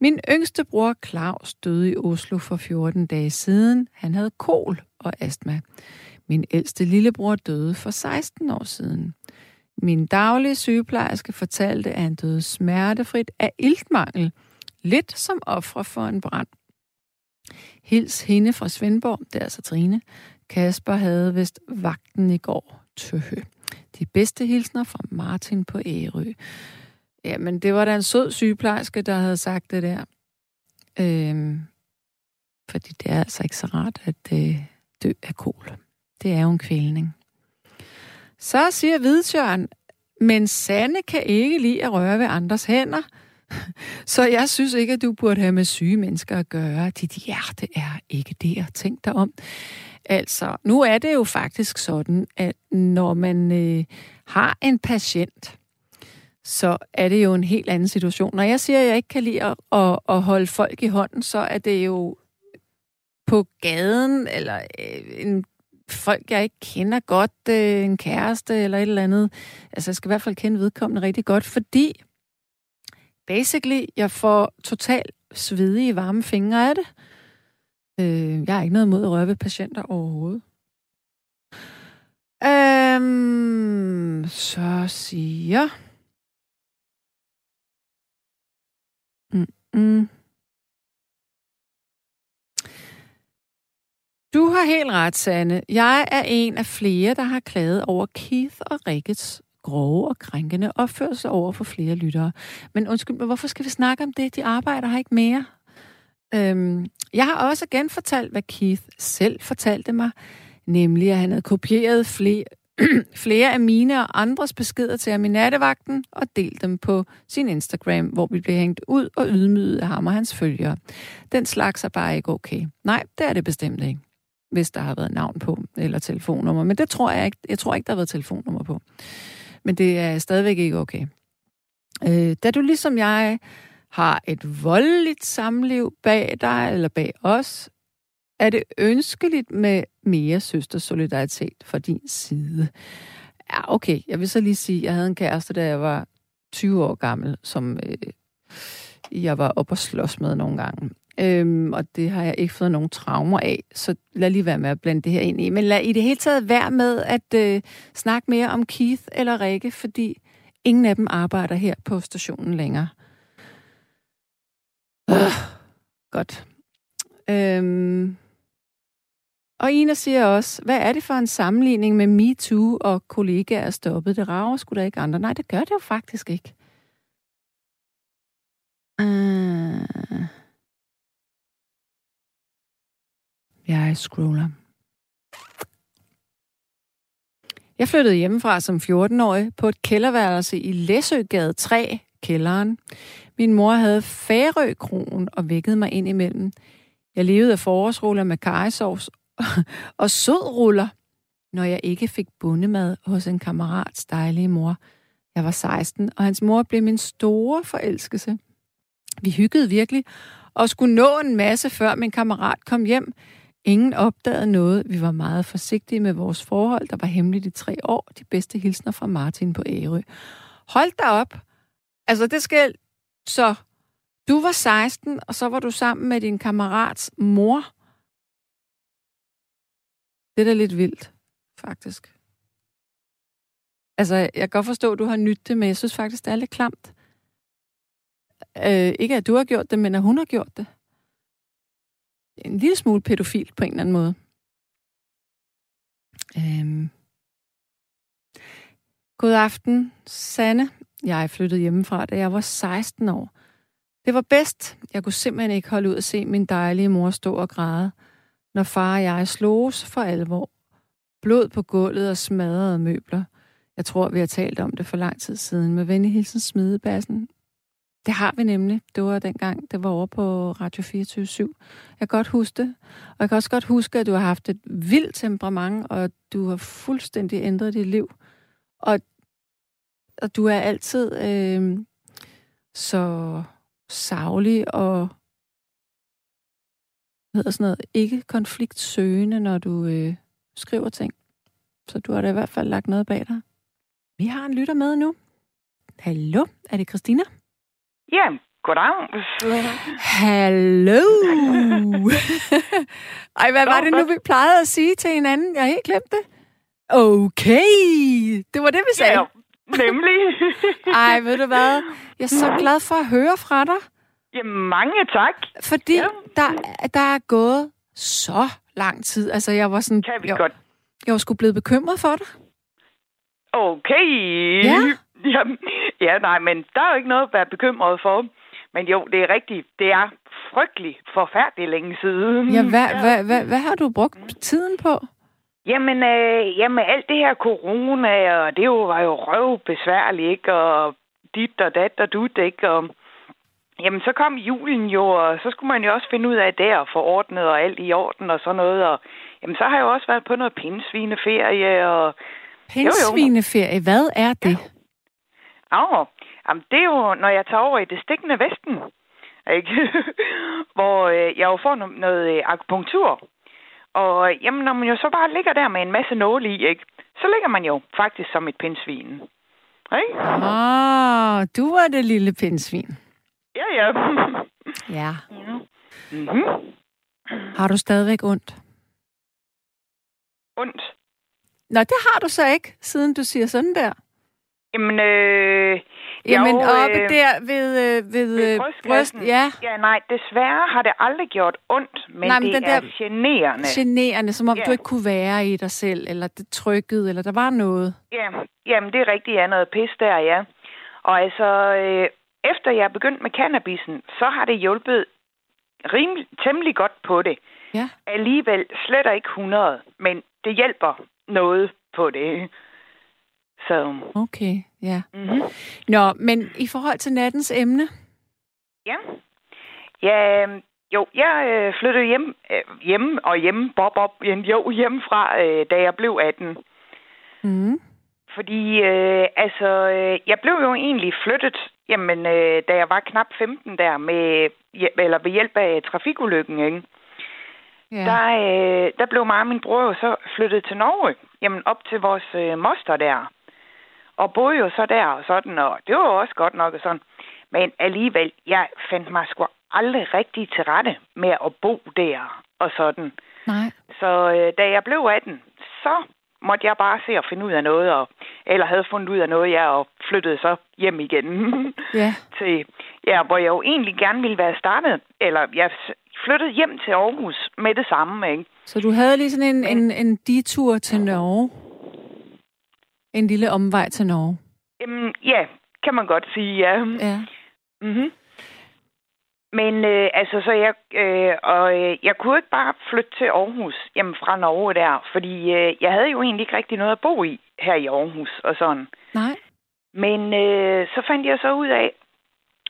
Min yngste bror Claus døde i Oslo for 14 dage siden. Han havde kol og astma. Min ældste lillebror døde for 16 år siden. Min daglige sygeplejerske fortalte, at han døde smertefrit af iltmangel, lidt som ofre for en brand. Hils hende fra Svendborg, det er altså Trine. Kasper havde vist vagten i går. Tøhø. De bedste hilsner fra Martin på Ærø. Jamen, det var da en sød sygeplejerske, der havde sagt det der. Øhm, fordi det er altså ikke så rart at øh, dø af kol. Det er jo en kvælning. Så siger Hvidtjørn, men Sande kan ikke lide at røre ved andres hænder. <laughs> Så jeg synes ikke, at du burde have med syge mennesker at gøre. Dit hjerte er ikke der. Tænk dig om. Altså, nu er det jo faktisk sådan, at når man øh, har en patient, så er det jo en helt anden situation. Når jeg siger, at jeg ikke kan lide at, at, at holde folk i hånden, så er det jo på gaden, eller øh, en folk, jeg ikke kender godt, øh, en kæreste eller et eller andet. Altså, jeg skal i hvert fald kende vedkommende rigtig godt, fordi basically, jeg får totalt svedige, varme fingre af det. Øh, jeg har ikke noget mod at røre ved patienter overhovedet. Øhm, så siger... Mm, mm. Du har helt ret, Sanne. Jeg er en af flere, der har klaget over Keith og Rickets grove og krænkende opførsel over for flere lyttere. Men undskyld men hvorfor skal vi snakke om det? De arbejder her ikke mere. Øhm, jeg har også genfortalt, hvad Keith selv fortalte mig, nemlig at han havde kopieret flere, <clears throat> flere af mine og andres beskeder til ham i nattevagten og delt dem på sin Instagram, hvor vi blev hængt ud og ydmyget af ham og hans følgere. Den slags er bare ikke okay. Nej, det er det bestemt ikke hvis der har været navn på, eller telefonnummer. Men det tror jeg ikke. Jeg tror ikke, der har været telefonnummer på. Men det er stadigvæk ikke okay. Øh, da du ligesom jeg har et voldeligt samliv bag dig, eller bag os, er det ønskeligt med mere søstersolidaritet fra din side. Ja, okay. Jeg vil så lige sige, at jeg havde en kæreste, da jeg var 20 år gammel, som øh, jeg var op og slås med nogle gange. Øhm, og det har jeg ikke fået nogen traumer af, så lad lige være med at blande det her ind i. Men lad i det hele taget være med at øh, snakke mere om Keith eller Rikke, fordi ingen af dem arbejder her på stationen længere. Øh, godt. Øhm, og Ina siger også, hvad er det for en sammenligning med MeToo og kollegaer stoppet? Det rager sgu da ikke andre. Nej, det gør det jo faktisk ikke. Øh... Jeg scroller. Jeg flyttede hjemmefra som 14-årig på et kælderværelse i Læsøgade 3, kælderen. Min mor havde færøkronen og vækkede mig ind imellem. Jeg levede af forårsruller med karisovs <laughs> og sødruller, når jeg ikke fik bundemad hos en kammerats dejlige mor. Jeg var 16, og hans mor blev min store forelskelse. Vi hyggede virkelig og skulle nå en masse, før min kammerat kom hjem. Ingen opdagede noget. Vi var meget forsigtige med vores forhold, der var hemmeligt i tre år. De bedste hilsner fra Martin på Ærø. Hold da op. Altså, det skal... Så, du var 16, og så var du sammen med din kammerats mor. Det er da lidt vildt, faktisk. Altså, jeg kan godt forstå, at du har nyt det, men jeg synes faktisk, det er lidt klamt. Øh, ikke at du har gjort det, men at hun har gjort det en lille smule pædofil på en eller anden måde. Øhm. God aften, Sanne. Jeg flyttede hjemmefra, da jeg var 16 år. Det var bedst. Jeg kunne simpelthen ikke holde ud at se min dejlige mor stå og græde, når far og jeg slås for alvor. Blod på gulvet og smadrede møbler. Jeg tror, vi har talt om det for lang tid siden med venlig hilsen Smidebassen. Det har vi nemlig. Det var dengang, det var over på Radio 24 /7. Jeg kan godt huske det. Og jeg kan også godt huske, at du har haft et vildt temperament, og du har fuldstændig ændret dit liv. Og, og du er altid øh, så savlig og hvad hedder sådan noget, ikke konfliktsøgende, når du øh, skriver ting. Så du har da i hvert fald lagt noget bag dig. Vi har en lytter med nu. Hallo, er det Christina? Ja, goddag. Hallo! <laughs> Ej, hvad var det nu, vi plejede at sige til hinanden? Jeg har helt glemt det. Okay, det var det, vi sagde. Ja, nemlig. <laughs> Ej, ved du hvad? Jeg er så glad for at høre fra dig. Jamen, mange tak. Fordi ja. der, der er gået så lang tid. Altså, jeg var sådan... Kan vi jeg, godt. Jeg var sgu blevet bekymret for dig. Okay. Ja. Jamen, ja, nej, men der er jo ikke noget at være bekymret for. Men jo, det er rigtigt. Det er frygtelig forfærdeligt længe siden. Ja, hvad, ja. Hvad, hvad, hvad har du brugt tiden på? Jamen, øh, jamen, alt det her corona, og det jo, var jo røvbesværligt, ikke? Og dit og dat og dut, ikke? Og, jamen, så kom julen jo, og så skulle man jo også finde ud af det og få ordnet og alt i orden og sådan noget. Og jamen, så har jeg jo også været på noget pindsvineferie og... Pindsvineferie, hvad er det? Ja. Åh, jamen det er jo, når jeg tager over i det stikkende vesten, ikke? <laughs> hvor øh, jeg jo får no- noget øh, akupunktur. Og jamen, når man jo så bare ligger der med en masse nåle i, ikke? så ligger man jo faktisk som et pindsvin. Ikke? Ah, du var det lille pindsvin. Ja, ja. <laughs> Ja. mm-hmm. Har du stadigvæk ondt? Ondt? Nå, det har du så ikke, siden du siger sådan der. Jamen, øh, Jamen, jo, oppe øh, der ved, øh, ved, ved øh, bryst, ja. Ja, nej, desværre har det aldrig gjort ondt, men Nej, men det den er der- generende. Generende, som om Ja. du ikke kunne være i dig selv, eller det trykkede, eller der var noget. Ja, jamen det er rigtigt, ja, noget pis der, ja. Og altså, øh, efter jeg er begyndt med cannabisen, så har det hjulpet rimelig, temmelig godt på det. Ja. Alligevel slet ikke 100, men det hjælper noget på det. Så, Okay, ja. mm-hmm. Nå, men i forhold til nattens emne, ja. Ja, øhm, jo, jeg øh, flyttede hjem, øh, hjemme og hjemme, bob, bob, jo, hjemmefra, øh, da jeg blev 18. mm, Fordi, øh, altså, øh, jeg blev jo egentlig flyttet, jamen, øh, da jeg var knap 15 der, med, eller ved hjælp af trafikulykken, ikke? ja. Ja. Der, øh, der blev mig og min bror jo så flyttet til Norge, jamen op til vores øh, moster der. Og boede jo så der og sådan, og det var også godt nok og sådan. Men alligevel, jeg fandt mig sgu aldrig rigtig til rette med at bo der og sådan. nej. Så øh, da jeg blev 18, så måtte jeg bare se at finde ud af noget, og, eller havde fundet ud af noget, jeg og flyttede så hjem igen <laughs> Ja, til, ja, hvor jeg jo egentlig gerne ville være startet, eller jeg flyttede hjem til Aarhus med det samme, ikke? så du havde lige sådan en, en, en detur til Norge. En lille omvej til Norge. Jamen, ja, kan man godt sige, ja. Ja. Mm-hmm. Men øh, altså, så jeg, øh, og, øh, jeg kunne ikke bare flytte til Aarhus, jamen fra Norge der, fordi øh, jeg havde jo egentlig ikke rigtig noget at bo i her i Aarhus og sådan. Nej. Men øh, så fandt jeg så ud af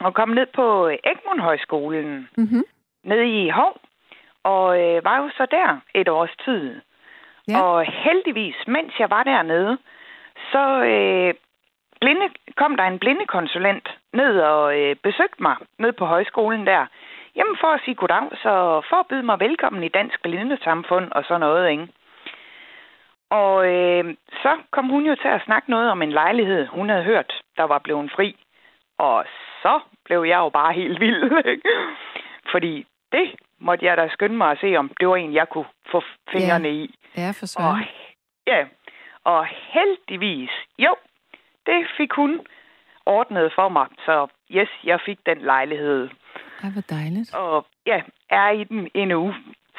at komme ned på øh, Egmont Højskolen, Mm-hmm. nede i Hov, og øh, var jo så der et års tid. Ja. Og heldigvis, mens jeg var dernede, så øh, blinde, kom der en blindekonsulent ned og øh, besøgte mig ned på højskolen der. Jamen for at sige goddag, så for at byde mig velkommen i Dansk Blindesamfund og sådan noget, ikke? Og øh, så kom hun jo til at snakke noget om en lejlighed, hun havde hørt, der var blevet fri. Og så blev jeg jo bare helt vild. <laughs> ikke? Fordi det måtte jeg da skynde mig at se, om det var en, jeg kunne få fingrene Ja. i. Ja, for Og, søren. ja, og heldigvis, jo, det fik hun ordnet for mig. Så yes, jeg fik den lejlighed. Ej, hvor dejligt. Og ja, er i den endnu.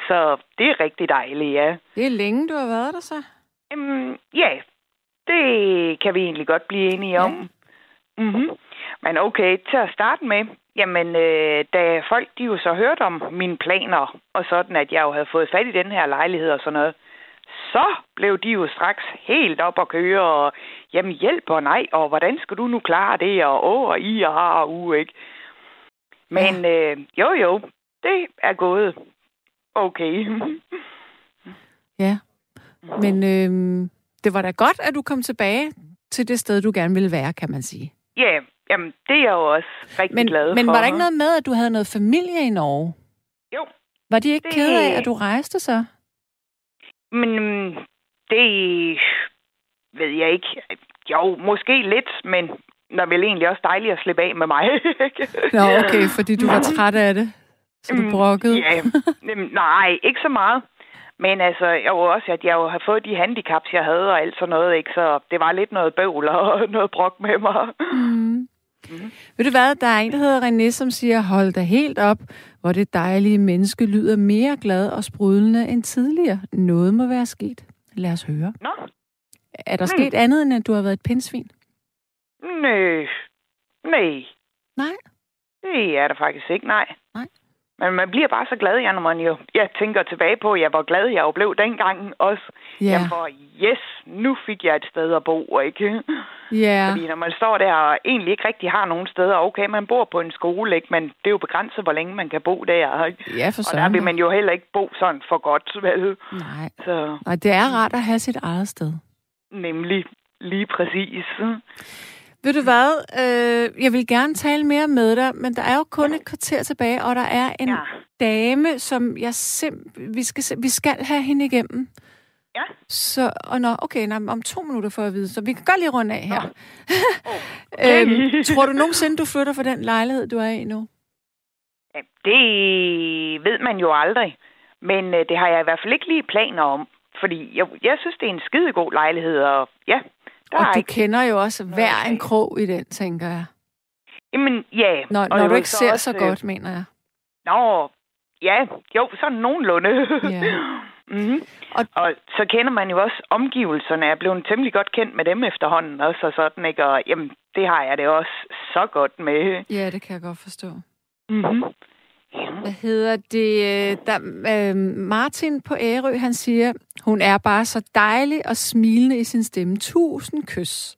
Så det er rigtig dejligt, ja. Det er længe, du har været der så. Øhm, ja, det kan vi egentlig godt blive enige Ja. om. Mm-hmm. Men okay, til at starte med, jamen, øh, da folk de jo så hørte om mine planer, og sådan, at jeg jo havde fået fat i den her lejlighed og sådan noget, så blev de jo straks helt op at køre, og jamen hjælp og nej, og hvordan skal du nu klare det, og åh, og i og har og u, ikke? Men øh, jo, jo, det er gået okay. Ja. Men øh, det var da godt, at du kom tilbage til det sted, du gerne ville være, kan man sige. Ja, jamen, det er jeg jo også rigtig Men, glad for. men var der ikke noget med, at du havde noget familie i Norge? Jo. Var de ikke Det- kede af, at du rejste så? Men mm, det ved jeg ikke. Jo, måske lidt, men er vel egentlig også dejligt at slippe af med mig. <laughs> Nå, okay, fordi du var træt af det. Så du Mm, brokkede. Ja, nej, ikke så meget. Men altså, jeg var også, at jeg jo har fået de handicaps, jeg havde og alt sådan noget, ikke? Så det var lidt noget bøvl og <laughs> noget brok med mig. Mm. Ved du hvad, der er en, der hedder René, som siger, hold da helt op, hvor det dejlige menneske lyder mere glad og sprudlende end tidligere. Noget må være sket. Lad os høre. Nå, Er der Hmm. sket andet, end at du har været et pindsvin? nej. Nej, Nej. det er der faktisk ikke, nej. Men man bliver bare så glad, ja, når man jo jeg tænker tilbage på, ja, hvor glad jeg jo blev dengang også. Ja, Jamen, for yes, nu fik jeg et sted at bo, ikke? ja. Fordi når man står der og egentlig ikke rigtig har nogen steder, okay, man bor på en skole, ikke? men det er jo begrænset, hvor længe man kan bo der. Ikke? ja for Og der vil man jo heller ikke bo sådan for godt, vel? Nej. Så Nej, det er rart at have sit eget sted. nemlig lige præcis. Ved du hvad? Øh, jeg vil gerne tale mere med dig, men der er jo kun et kvarter tilbage, og der er en Ja. dame, som jeg simpelthen... Vi skal, vi skal have hende igennem. Ja. Så, og nå, okay, nej, om to minutter får jeg at vide, så vi kan godt lige runde af her. <laughs> Okay. øhm, <laughs> tror du nogensinde, du flytter fra den lejlighed, du er i nu? Ja, Det ved man jo aldrig. Men øh, det har jeg i hvert fald ikke lige planer om. Fordi jeg, jeg synes, det er en skidegod lejlighed, og ja, der Og er du ikke... kender jo også hver en krog i den, tænker jeg. Jamen, ja. Når, og når du ikke så ser også, så øh, godt, mener jeg. Nå, ja, jo, sådan nogenlunde. Ja. mm-hmm. <laughs> Og- og, og så kender man jo også omgivelserne. Jeg er blevet temmelig godt kendt med dem efterhånden også, og sådan, ikke? Og jamen, det har jeg det også så godt med. Ja, det kan jeg godt forstå. Mm-hmm. Hvad hedder det? øh, Der, øh, Martin på Ærø, han siger, hun er bare så dejlig og smilende i sin stemme. Tusind kys.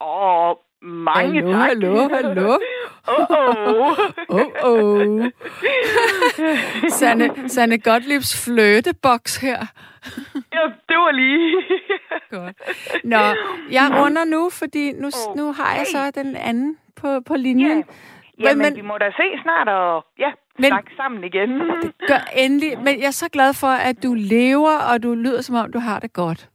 Og mange Hallo, tak. hallo, hallo. oh, oh. Oh, oh. Sanne, Sanne Gottliebs fløteboks her. ja, det var lige... Godt. Nå, jeg runder nu, fordi nu, nu har jeg så den anden på, på linjen. Ja, men, men- vi må da se snart og ja, Men- snakke sammen igen. <laughs> Gør endelig. Men jeg er så glad for, at du lever, og du lyder, som om du har det godt.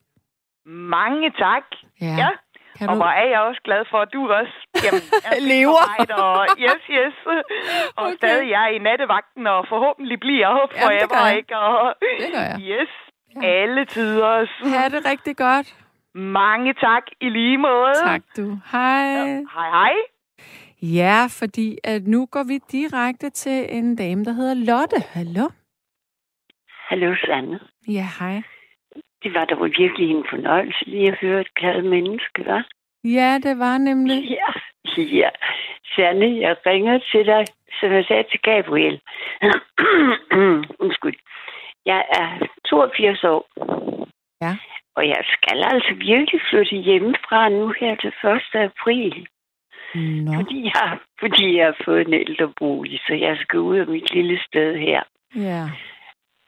Mange tak. Ja. Ja. Kan Og du... hvor er jeg også glad for, at du også jamen, <laughs> er Lever. Og yes, yes. <laughs> Og Okay. stadig er i nattevagten, og forhåbentlig bliver Jamen, det forever, jeg. ikke? Og Det gør jeg. yes, Ja. alle tider. Ha' det rigtig godt. Mange tak i lige måde. Tak du. Hej. Hej, hej. Ja, fordi at nu går vi direkte til en dame, der hedder Lotte. Hallo? Hallo, Sanne. Ja, hej. Det var dog virkelig en fornøjelse lige at høre et glad menneske, hva'? Ja, det var nemlig. Ja. Ja. Sanne, jeg ringer til dig, som jeg sagde til Gabriel. <clears throat> Undskyld. Jeg er 82 år. Ja. Og jeg skal altså virkelig flytte hjemmefra nu her til 1. april. Nå. Fordi jeg, fordi jeg har fået en ældrebolig, så jeg skal ud af mit lille sted her. Ja.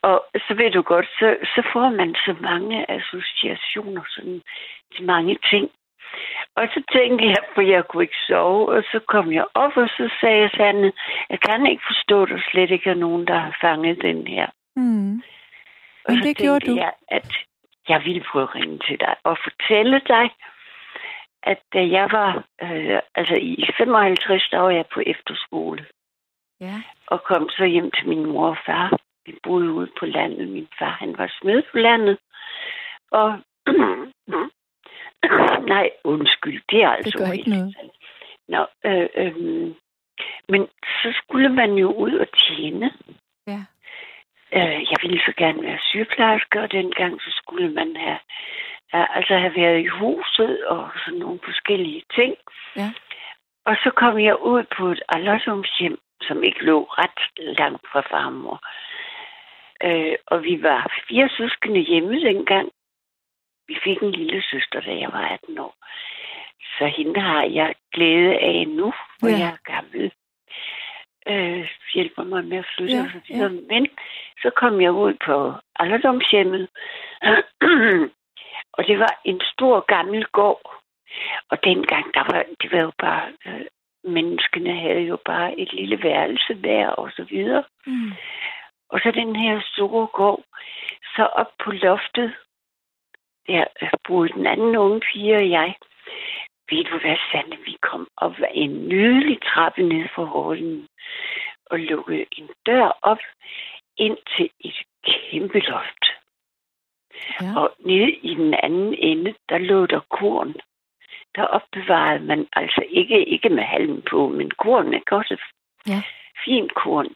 Og så ved du godt, så, så får man så mange associationer sådan, til mange ting. Og så tænkte jeg, for jeg kunne ikke sove, og så kom jeg op, og så sagde jeg, Sanne, jeg kan ikke forstå, at der slet ikke er nogen, der har fanget den her. Mm. Og Men så det gjorde du. jeg, at jeg ville prøve at ringe til dig og fortælle dig, at da jeg var, øh, altså i 55, der var jeg på efterskole, Ja. og kom så hjem til min mor og far. Vi boede ude på landet. Min far, han var smed på landet. Og <clears throat> nej, undskyld, det er altså gør ikke noget. Nå, øh, øh, men så skulle man jo ud og tjene. Øh, jeg ville så gerne være sygeplejerske, og dengang så skulle man have, have, altså have været i huset og sådan nogle forskellige ting. Ja. Og så kom jeg ud på et alderdomshjem, som ikke lå ret langt fra farmor. Øh, og vi var fire søskende hjemme dengang. Vi fik en lille søster, da jeg var 18 år. Så hende har jeg glæde af nu, hvor ja. jeg er gammel. Øh, hjælper mig med at flytte Ja, og så. Men så kom jeg ud på alderdomshjemmet, <clears throat> og det var en stor gammel gård. Og dengang, der var, det var jo bare, øh, menneskene havde jo bare et lille værelse der, og så videre. Mm. Og så den her store gård, så op på loftet, der boede den anden unge pige og jeg. Ved du hvad, Sande, vi kom op ad en nydelig trappe ned fra hålen og lukkede en dør op ind til et kæmpe loft. Ja. Og nede i den anden ende, der lå der korn. Der opbevarede man altså ikke, ikke med halmen på, men korn er godt Ja. fint korn.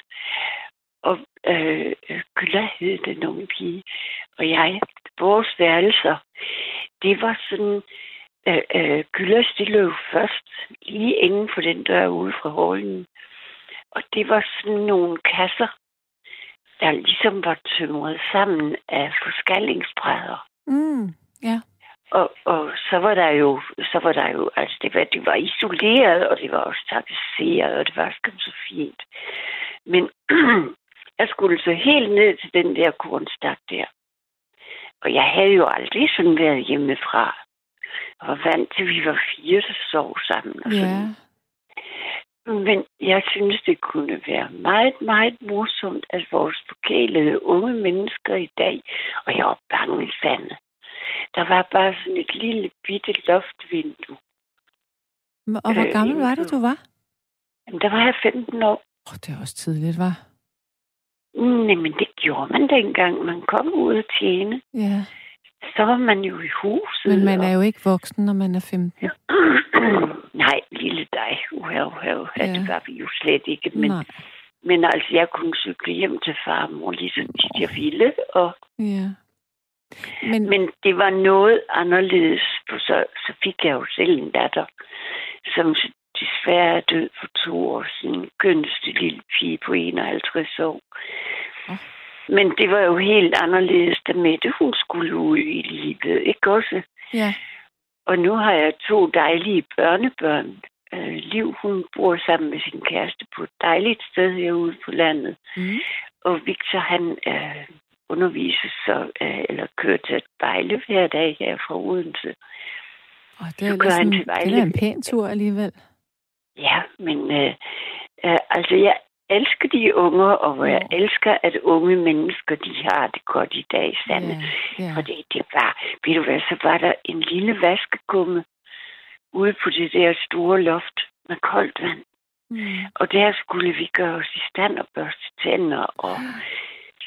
Og øh, Gylla hed den unge pige. Og jeg, vores værelser, det var sådan, øh, øh, Gyllas, det lå først lige inden for den dør ude fra hålen. Og det var sådan nogle kasser, der ligesom var tømret sammen af forskallingsbrædder. Mm. Ja. Og, og så var der jo, så var der jo, altså det var, det var isoleret, og det var også tapetseret, og det var skam så fint. Men <clears throat> jeg skulle så helt ned til den der kornstak der. Og jeg havde jo aldrig sådan været hjemmefra. Var vant til, vi var fire, der sov sammen. Og Ja. sådan. Men jeg synes, det kunne være meget, meget morsomt, at vores forkælede unge mennesker i dag, og jeg var bange fanden. Der var bare sådan et lille bitte loftvindue. Og hvor Øh, gammel var det, du var? Jamen, der var jeg 15 år. Åh, det er også tidligt, var. Nej, men det gjorde man dengang. Man kom ud og tjene. Ja. Så var man jo i huset. Men man er jo ikke voksen, når man er 15. <clears throat> Nej, lille dig. Uha, uha, uha. Ja. Det var vi jo slet ikke. Men, Nej. men altså, jeg kunne cykle hjem til far og mor lige så tit jeg ville. Og, Ja. Men, men det var noget anderledes. For så, så fik jeg jo selv en datter, som desværre er død for to år siden. Kønste lille pige på 51 år. Åh. Men det var jo helt anderledes, da Mette hun skulle ud i livet, ikke også? ja. Og nu har jeg to dejlige børnebørn. Øh, Liv, hun bor sammen med sin kæreste på et dejligt sted herude på landet. Mm. Og Victor, han øh, undervises så, øh, eller kører til et bejle hver dag her fra Odense. Og det er, kører han til det Vejle. er en pæn tur alligevel. Ja, men øh, øh, altså, jeg elsker de unger, og hvor jeg elsker, at unge mennesker, de har det godt i dag, Sande. Ja, ja. Fordi det var, ved du hvad, så var der en lille vaskekumme ude på det der store loft med koldt vand. Mm. Og der skulle vi gøre os i stand og børste tænder, og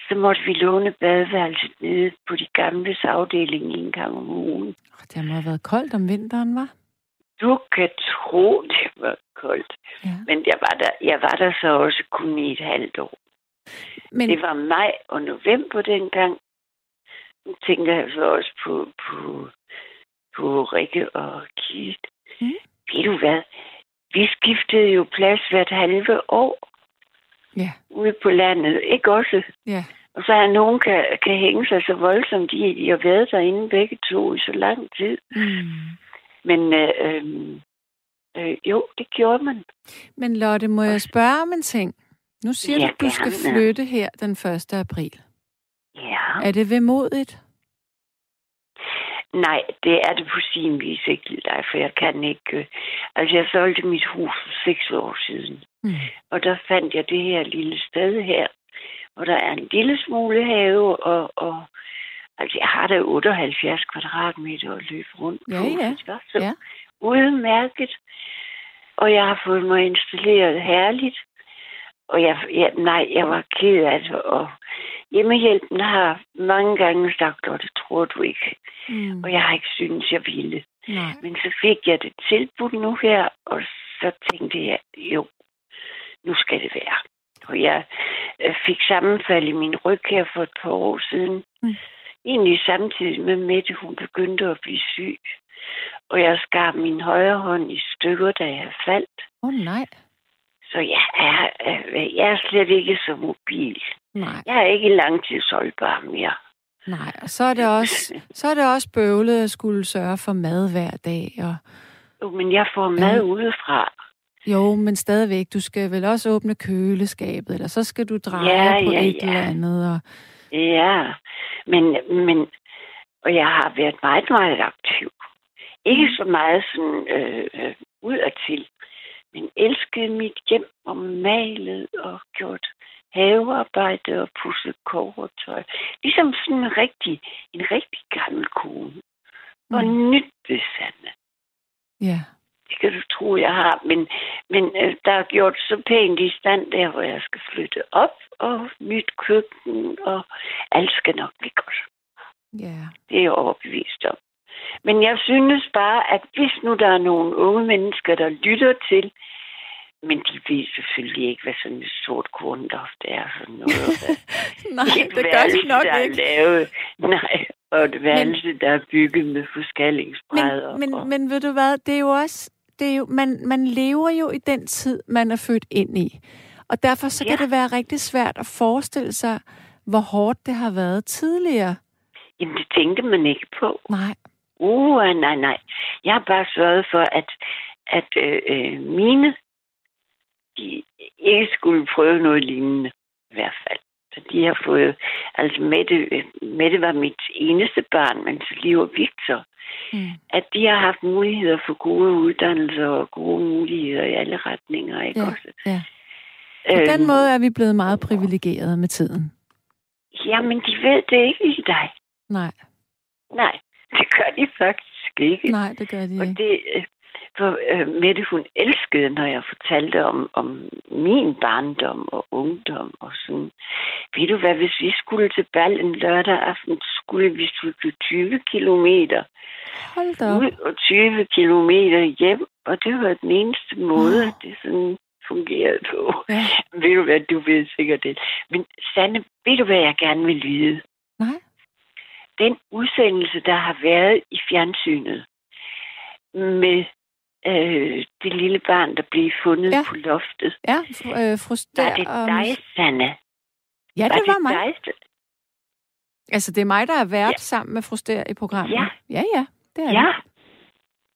så måtte vi låne badeværelset nede på de gamle afdeling en gang om ugen. Det må have været koldt om vinteren, var? Du kan tro, det var koldt. Ja. Men jeg var der, jeg var der så også kun i et halvt år. Men, Det var maj og november dengang. Nu tænker jeg så også på, på, på Rikke og Keith. Mm. Ved du hvad? Vi skiftede jo plads hvert halve år ja, ude på landet. Ikke også? ja. Og så er nogen, kan, kan hænge sig så voldsomt i, at de har været derinde begge to i så lang tid. Mm. Men øh, øh, øh, jo, det gjorde man. Men Lotte, må jeg spørge om en ting? Nu siger Ja, du, at du skal gerne. flytte her den 1. april. Ja. Er det vemodigt? Nej, det er det på sin vis ikke, dig, for jeg kan ikke... øh, Altså, jeg solgte mit hus for seks år siden, Mm. og der fandt jeg det her lille sted her, hvor der er en lille smule have, og, og altså, jeg har da 78 kvadratmeter at løbe rundt Ja, på. ja. var Så Ja. udmærket. Og jeg har fået mig installeret herligt. Og jeg, jeg, nej, jeg var ked af det, og hjemmehjælpen har mange gange sagt, og det tror du ikke. Mm. Og jeg har ikke syntes, jeg ville. Nej. Men så fik jeg det tilbudt nu her, og så tænkte jeg, jo, nu skal det være. Og jeg øh, fik sammenfald i min ryg her for et par år siden. Mm. Egentlig samtidig med Mette, hun begyndte at blive syg. Og jeg skar min højre hånd i stykker, da jeg faldt. Åh, oh, nej. Så jeg er, øh, jeg er slet ikke så mobil. Nej, Jeg er ikke langtidsholdbar mere. nej. Og så er det også, <laughs> så er det også bøvlet at skulle sørge for mad hver dag. Og, Jo, men jeg får mad Ja. udefra. Jo, men stadigvæk, du skal vel også åbne køleskabet, eller så skal du dreje Ja, på ja, et ja. eller andet. Og... Ja, men, men og jeg har været meget, meget aktiv. Ikke så meget sådan øh, øh, udadtil, men elskede mit hjem og malet og gjort havearbejde og pudset kovertøj. Ligesom sådan en rigtig, en rigtig gammel kone. Og Mm. nyt besande. Ja. Tro, jeg har. Men, men øh, der er gjort så pænt i stand der, hvor jeg skal flytte op, og nyt køkken, og alt skal nok blive godt. Ja. Det er jeg overbevist om. Men jeg synes bare, at hvis nu der er nogle unge mennesker, der lytter til, men de ved selvfølgelig ikke, hvad sådan et sort kornloft er. Sådan noget. <laughs> Nej, Et det gør de nok der er ikke. Lavet, nej, og et værelse, der er bygget med forskællingsbrædder. Men, og, men, men ved du hvad, det er jo også, det er jo, man, man lever jo i den tid, man er født ind i. Og derfor så kan Ja. det være rigtig svært at forestille sig, hvor hårdt det har været tidligere. Jamen, det tænkte man ikke på. Nej. Uh, nej, nej. Jeg har bare sørget for, at, at øh, øh, mine de ikke skulle prøve noget lignende, i hvert fald. Så de har fået, altså Mette, øh, Mette var mit eneste barn, men så lige var Victor, Mm. at de har haft muligheder for gode uddannelser og gode muligheder i alle retninger, ikke Ja, også? ja. På Øhm, den måde er vi blevet meget privilegerede med tiden. Jamen, de ved det ikke i dig. Nej, Nej, det gør de faktisk ikke. nej, det gør de Og ikke. det, for øh, Mette, hun elskede, når jeg fortalte om, om min barndom og ungdom og sådan. Ved du hvad, hvis vi skulle til bal en lørdag aften, så skulle vi cykle 20 kilometer Hold da ud og 20 kilometer hjem. Og det var den eneste måde, Åh. det sådan fungerede på. Ja. <laughs> Ved du hvad, du ved sikkert det. Men Sanne, ved du hvad jeg gerne vil vide? Nej. den udsendelse, der har været i fjernsynet med øh, det lille barn, der blev fundet Ja. på loftet. Ja, fru, øh, fru Var Stær det og- dig, Sanne? Ja, det var mig. dig? Altså, det er mig, der er vært Ja. sammen med fru Stær i programmet. Ja. ja, ja det er Ja. det.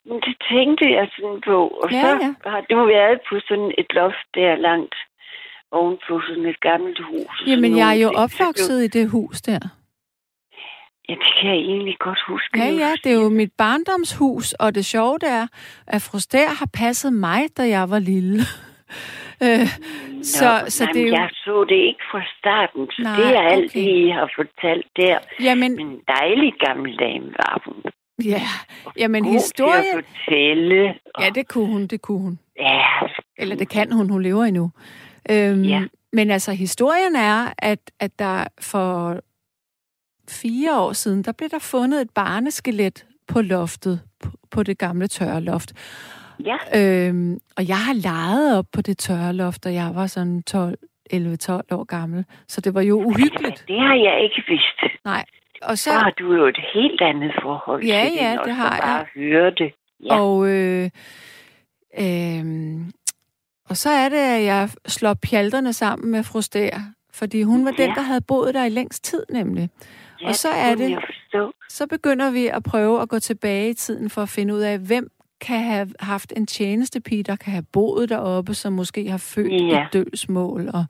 Men det tænkte jeg sådan på. Og Ja, så ja. har du været på sådan et loft der langt oven på sådan et gammelt hus. Jamen, jeg er jo opvokset i det hus der. Ja, det kan jeg egentlig godt huske. Ja, ja, det er jo mit barndomshus, og det sjove det er, at fru Stær har passet mig, da jeg var lille. <laughs> øh, så, Nå, så nej, det er jo... Jeg så det ikke fra starten, så Nej, det er alt okay. I har fortalt der. Jamen, Men en dejlig gammel dame var hun. ja, jamen God historien... til at fortælle. Og, Ja, det kunne hun, det kunne hun. ja, Eller det kan hun, hun lever endnu. Øhm, Ja. Men altså, historien er, at, at der for fire år siden, der blev der fundet et barneskelet på loftet, på, det gamle tørreloft. ja. Øhm, og jeg har leget op på det tørreloft, og jeg var sådan 12, 11-12 år gammel. Så det var jo uhyggeligt. Det har jeg ikke vidst. Nej. Og så, har du jo et helt andet forhold Ja, til det, ja, det os, har jeg. bare høre det. Ja. Og, øh, øh, og så er det, at jeg slår pjalterne sammen med fru Stær, fordi hun var den, Ja. der havde boet der i længst tid nemlig. Ja, og så er det-. Så begynder vi at prøve at gå tilbage i tiden for at finde ud af, hvem kan have haft en tjenestepige, der kan have boet deroppe, som måske har født Ja. i dødsmål. Og,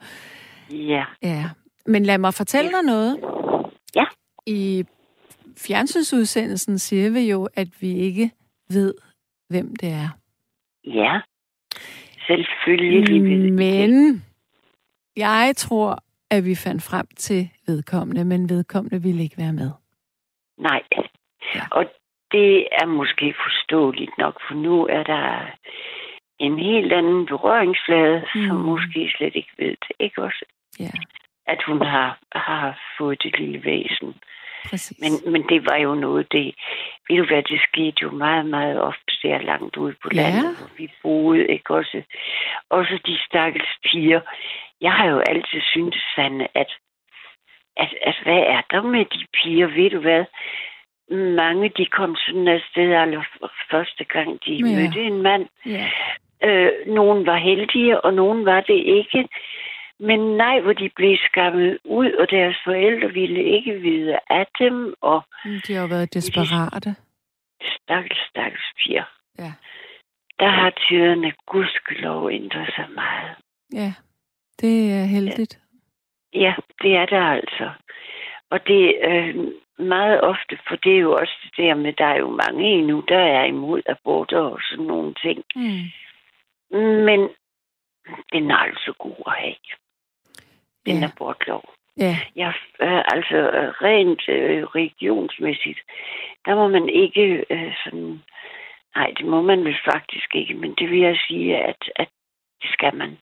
Ja. ja. Men lad mig fortælle dig noget. Ja. I fjernsynsudsendelsen siger vi jo, at vi ikke ved, hvem det er. Ja. Selvfølgelig. Men jeg tror, at vi fandt frem til vedkommende, men vedkommende ville ikke være med. Nej. Ja. Og det er måske forståeligt nok, for nu er der en helt anden berøringsflade, mm. som måske slet ikke ved det. Ikke også? Ja, At hun har, har fået det lille væsen. præcis. Men, men det var jo noget, det... Ved du hvad, det skete jo meget, meget ofte der langt ude på Ja. landet, hvor vi boede, ikke også? Også de stakkels piger. Jeg har jo altid syntes, Sanne, at, at, at hvad er der med de piger? Ved du hvad? Mange, de kom sådan afsted aller første gang, de Ja. mødte en mand. ja. Øh, nogen var heldige, og nogen var det ikke. Men nej, hvor de blev skammet ud, og deres forældre ville ikke vide af dem, og De har jo været desperate. stakkels, stakkels piger. Ja. der har tiderne gudskelov ændret sig meget. Ja, det er heldigt. Ja, det er der altså. Og det er øh, meget ofte, for det er jo også det der med, der er jo mange endnu, der er imod aborter og sådan nogle ting. Mm. Men den er altså god at have. Den Ja. abortlov. Ja, Ja, øh, altså øh, rent øh, regionsmæssigt, der må man ikke øh, sådan... Nej, det må man vel faktisk ikke, men det vil jeg sige, at, at det skal man.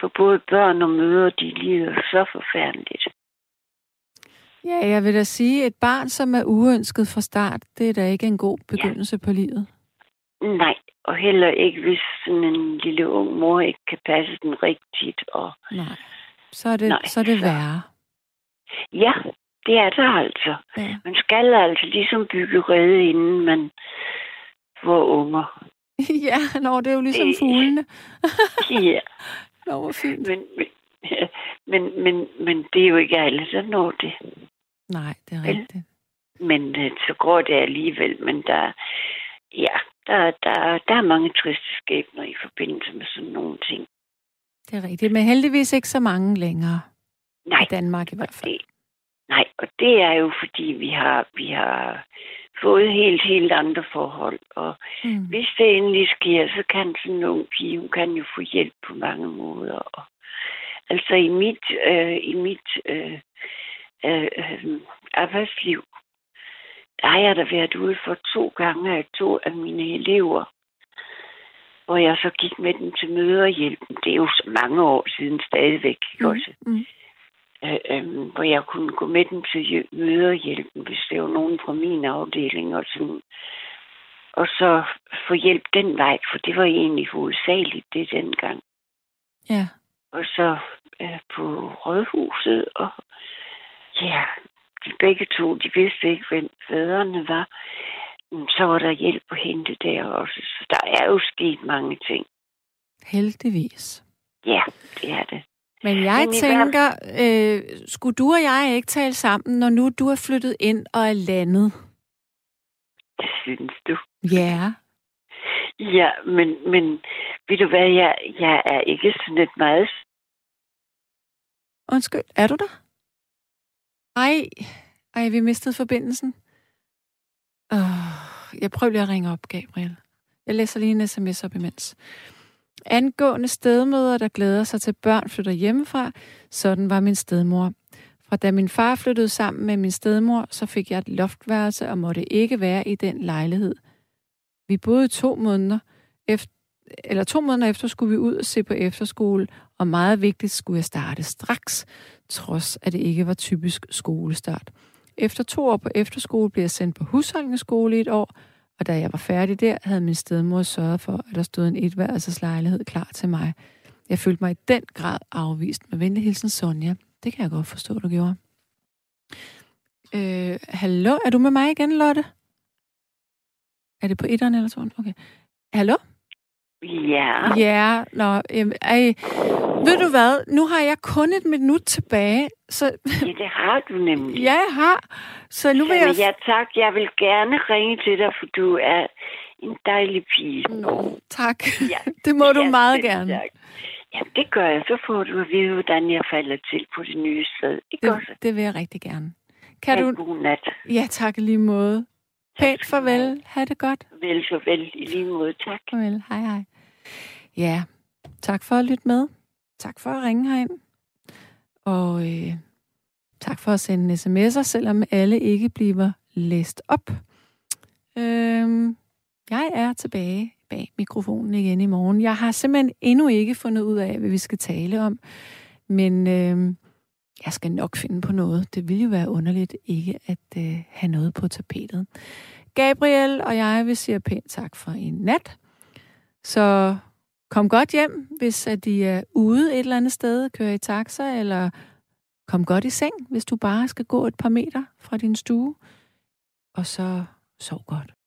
For både børn og mødre, de lider så forfærdeligt. ja, jeg vil da sige, et barn, som er uønsket fra start, det er da ikke en god begyndelse på livet. Nej, og heller ikke, hvis sådan en lille ung mor ikke kan passe den rigtigt. Og Nej. Så er det, Nej, så er det så- værre. ja, det er der altså. Ja. Man skal altså ligesom bygge rede, inden man får unger. <laughs> ja, nå, det er jo ligesom Det- fuglene. Ja, <laughs> Nå, hvor fint. men, men, men, men, men det er jo ikke alle, der når det. Nej, det er rigtigt. Men øh, så går det alligevel. Men der, ja, der, der, der er mange triste skæbner i forbindelse med sådan nogle ting. Det er rigtigt, men heldigvis ikke så mange længere. Nej, I Danmark i hvert fald. det, nej, og det er jo fordi, vi har, vi har fået helt, helt andre forhold. Og Mm. hvis det endelig sker, så kan sådan en ung pige, hun kan jo få hjælp på mange måder. Og, altså i mit, øh, i mit øh, øh, øh, arbejdsliv, der har jeg da været ude for to gange af to af mine elever, hvor jeg så gik med dem til møderhjælpen. Det er jo så mange år siden stadigvæk, ikke Mm. også? Mm. Øh, øh, hvor jeg kunne gå med dem til møderhjælpen, hvis det var nogen fra min afdeling og sådan. Og så få hjælp den vej, for det var egentlig hovedsageligt det dengang. Ja. Og så øh, på rådhuset, og ja, de begge to, de vidste ikke, hvem fædrene var. Så var der hjælp at hente der også. Så der er jo sket mange ting. Heldigvis. Ja, det er det. Men jeg Men tænker, øh, skulle du og jeg ikke tale sammen, når nu du er flyttet ind og er landet? Det synes du. Ja. Ja, men, men ved du hvad, jeg, jeg er ikke sådan et meget... Undskyld, er du der? Ej, ej, vi mistede forbindelsen. Oh, jeg prøver lige at ringe op, Gabriel. Jeg læser lige en sms op imens. Angående stedmøder, der glæder sig til børn flytter hjemmefra, sådan var min stedmor. Fra da min far flyttede sammen med min stedmor, så fik jeg et loftværelse og måtte ikke være i den lejlighed. Vi boede to måneder efter, eller to måneder efter skulle vi ud og se på efterskole, og meget vigtigt skulle jeg starte straks, trods at det ikke var typisk skolestart. Efter to år på efterskole blev jeg sendt på husholdningsskole i et år, og da jeg var færdig der, havde min stedmor sørget for, at der stod en etværelseslejlighed klar til mig. Jeg følte mig i den grad afvist med venlig hilsen Sonja. Det kan jeg godt forstå, du gjorde. Øh, hallo, er du med mig igen, Lotte? Er det på etteren eller toeren? Okay. Hallo? Ja, Ja, nå, øhm, ej, ved du hvad, nu har jeg kun et minut tilbage, så ja, det har du nemlig. ja, jeg har, så nu vil jeg... Jamen, ja, tak. Jeg vil gerne ringe til dig, for du er en dejlig pige. Nå, tak. Ja. <laughs> Det må du Ja, meget selv gerne. tak. Ja, det gør jeg. Så får du at vide, hvordan jeg falder til på det nye sted. Ikke også? Det, det vil jeg rigtig gerne. Kan Ha' du... god nat. Ja, tak lige måde. Pænt du farvel. Ha' det godt. Vel, farvel. I lige måde. Tak. Farvel. Hej, hej. Ja, tak for at lytte med. Tak for at ringe herind. Og øh, tak for at sende sms'er, selvom alle ikke bliver læst op. Øh, jeg er tilbage bag mikrofonen igen i morgen. Jeg har simpelthen endnu ikke fundet ud af, hvad vi skal tale om. Men øh, jeg skal nok finde på noget. Det ville jo være underligt ikke at øh, have noget på tapetet. Gabriel og jeg vil sige pænt tak for en nat. Så kom godt hjem, hvis at de er ude et eller andet sted, kører i taxa, eller kom godt i seng, hvis du bare skal gå et par meter fra din stue. Og så sov godt.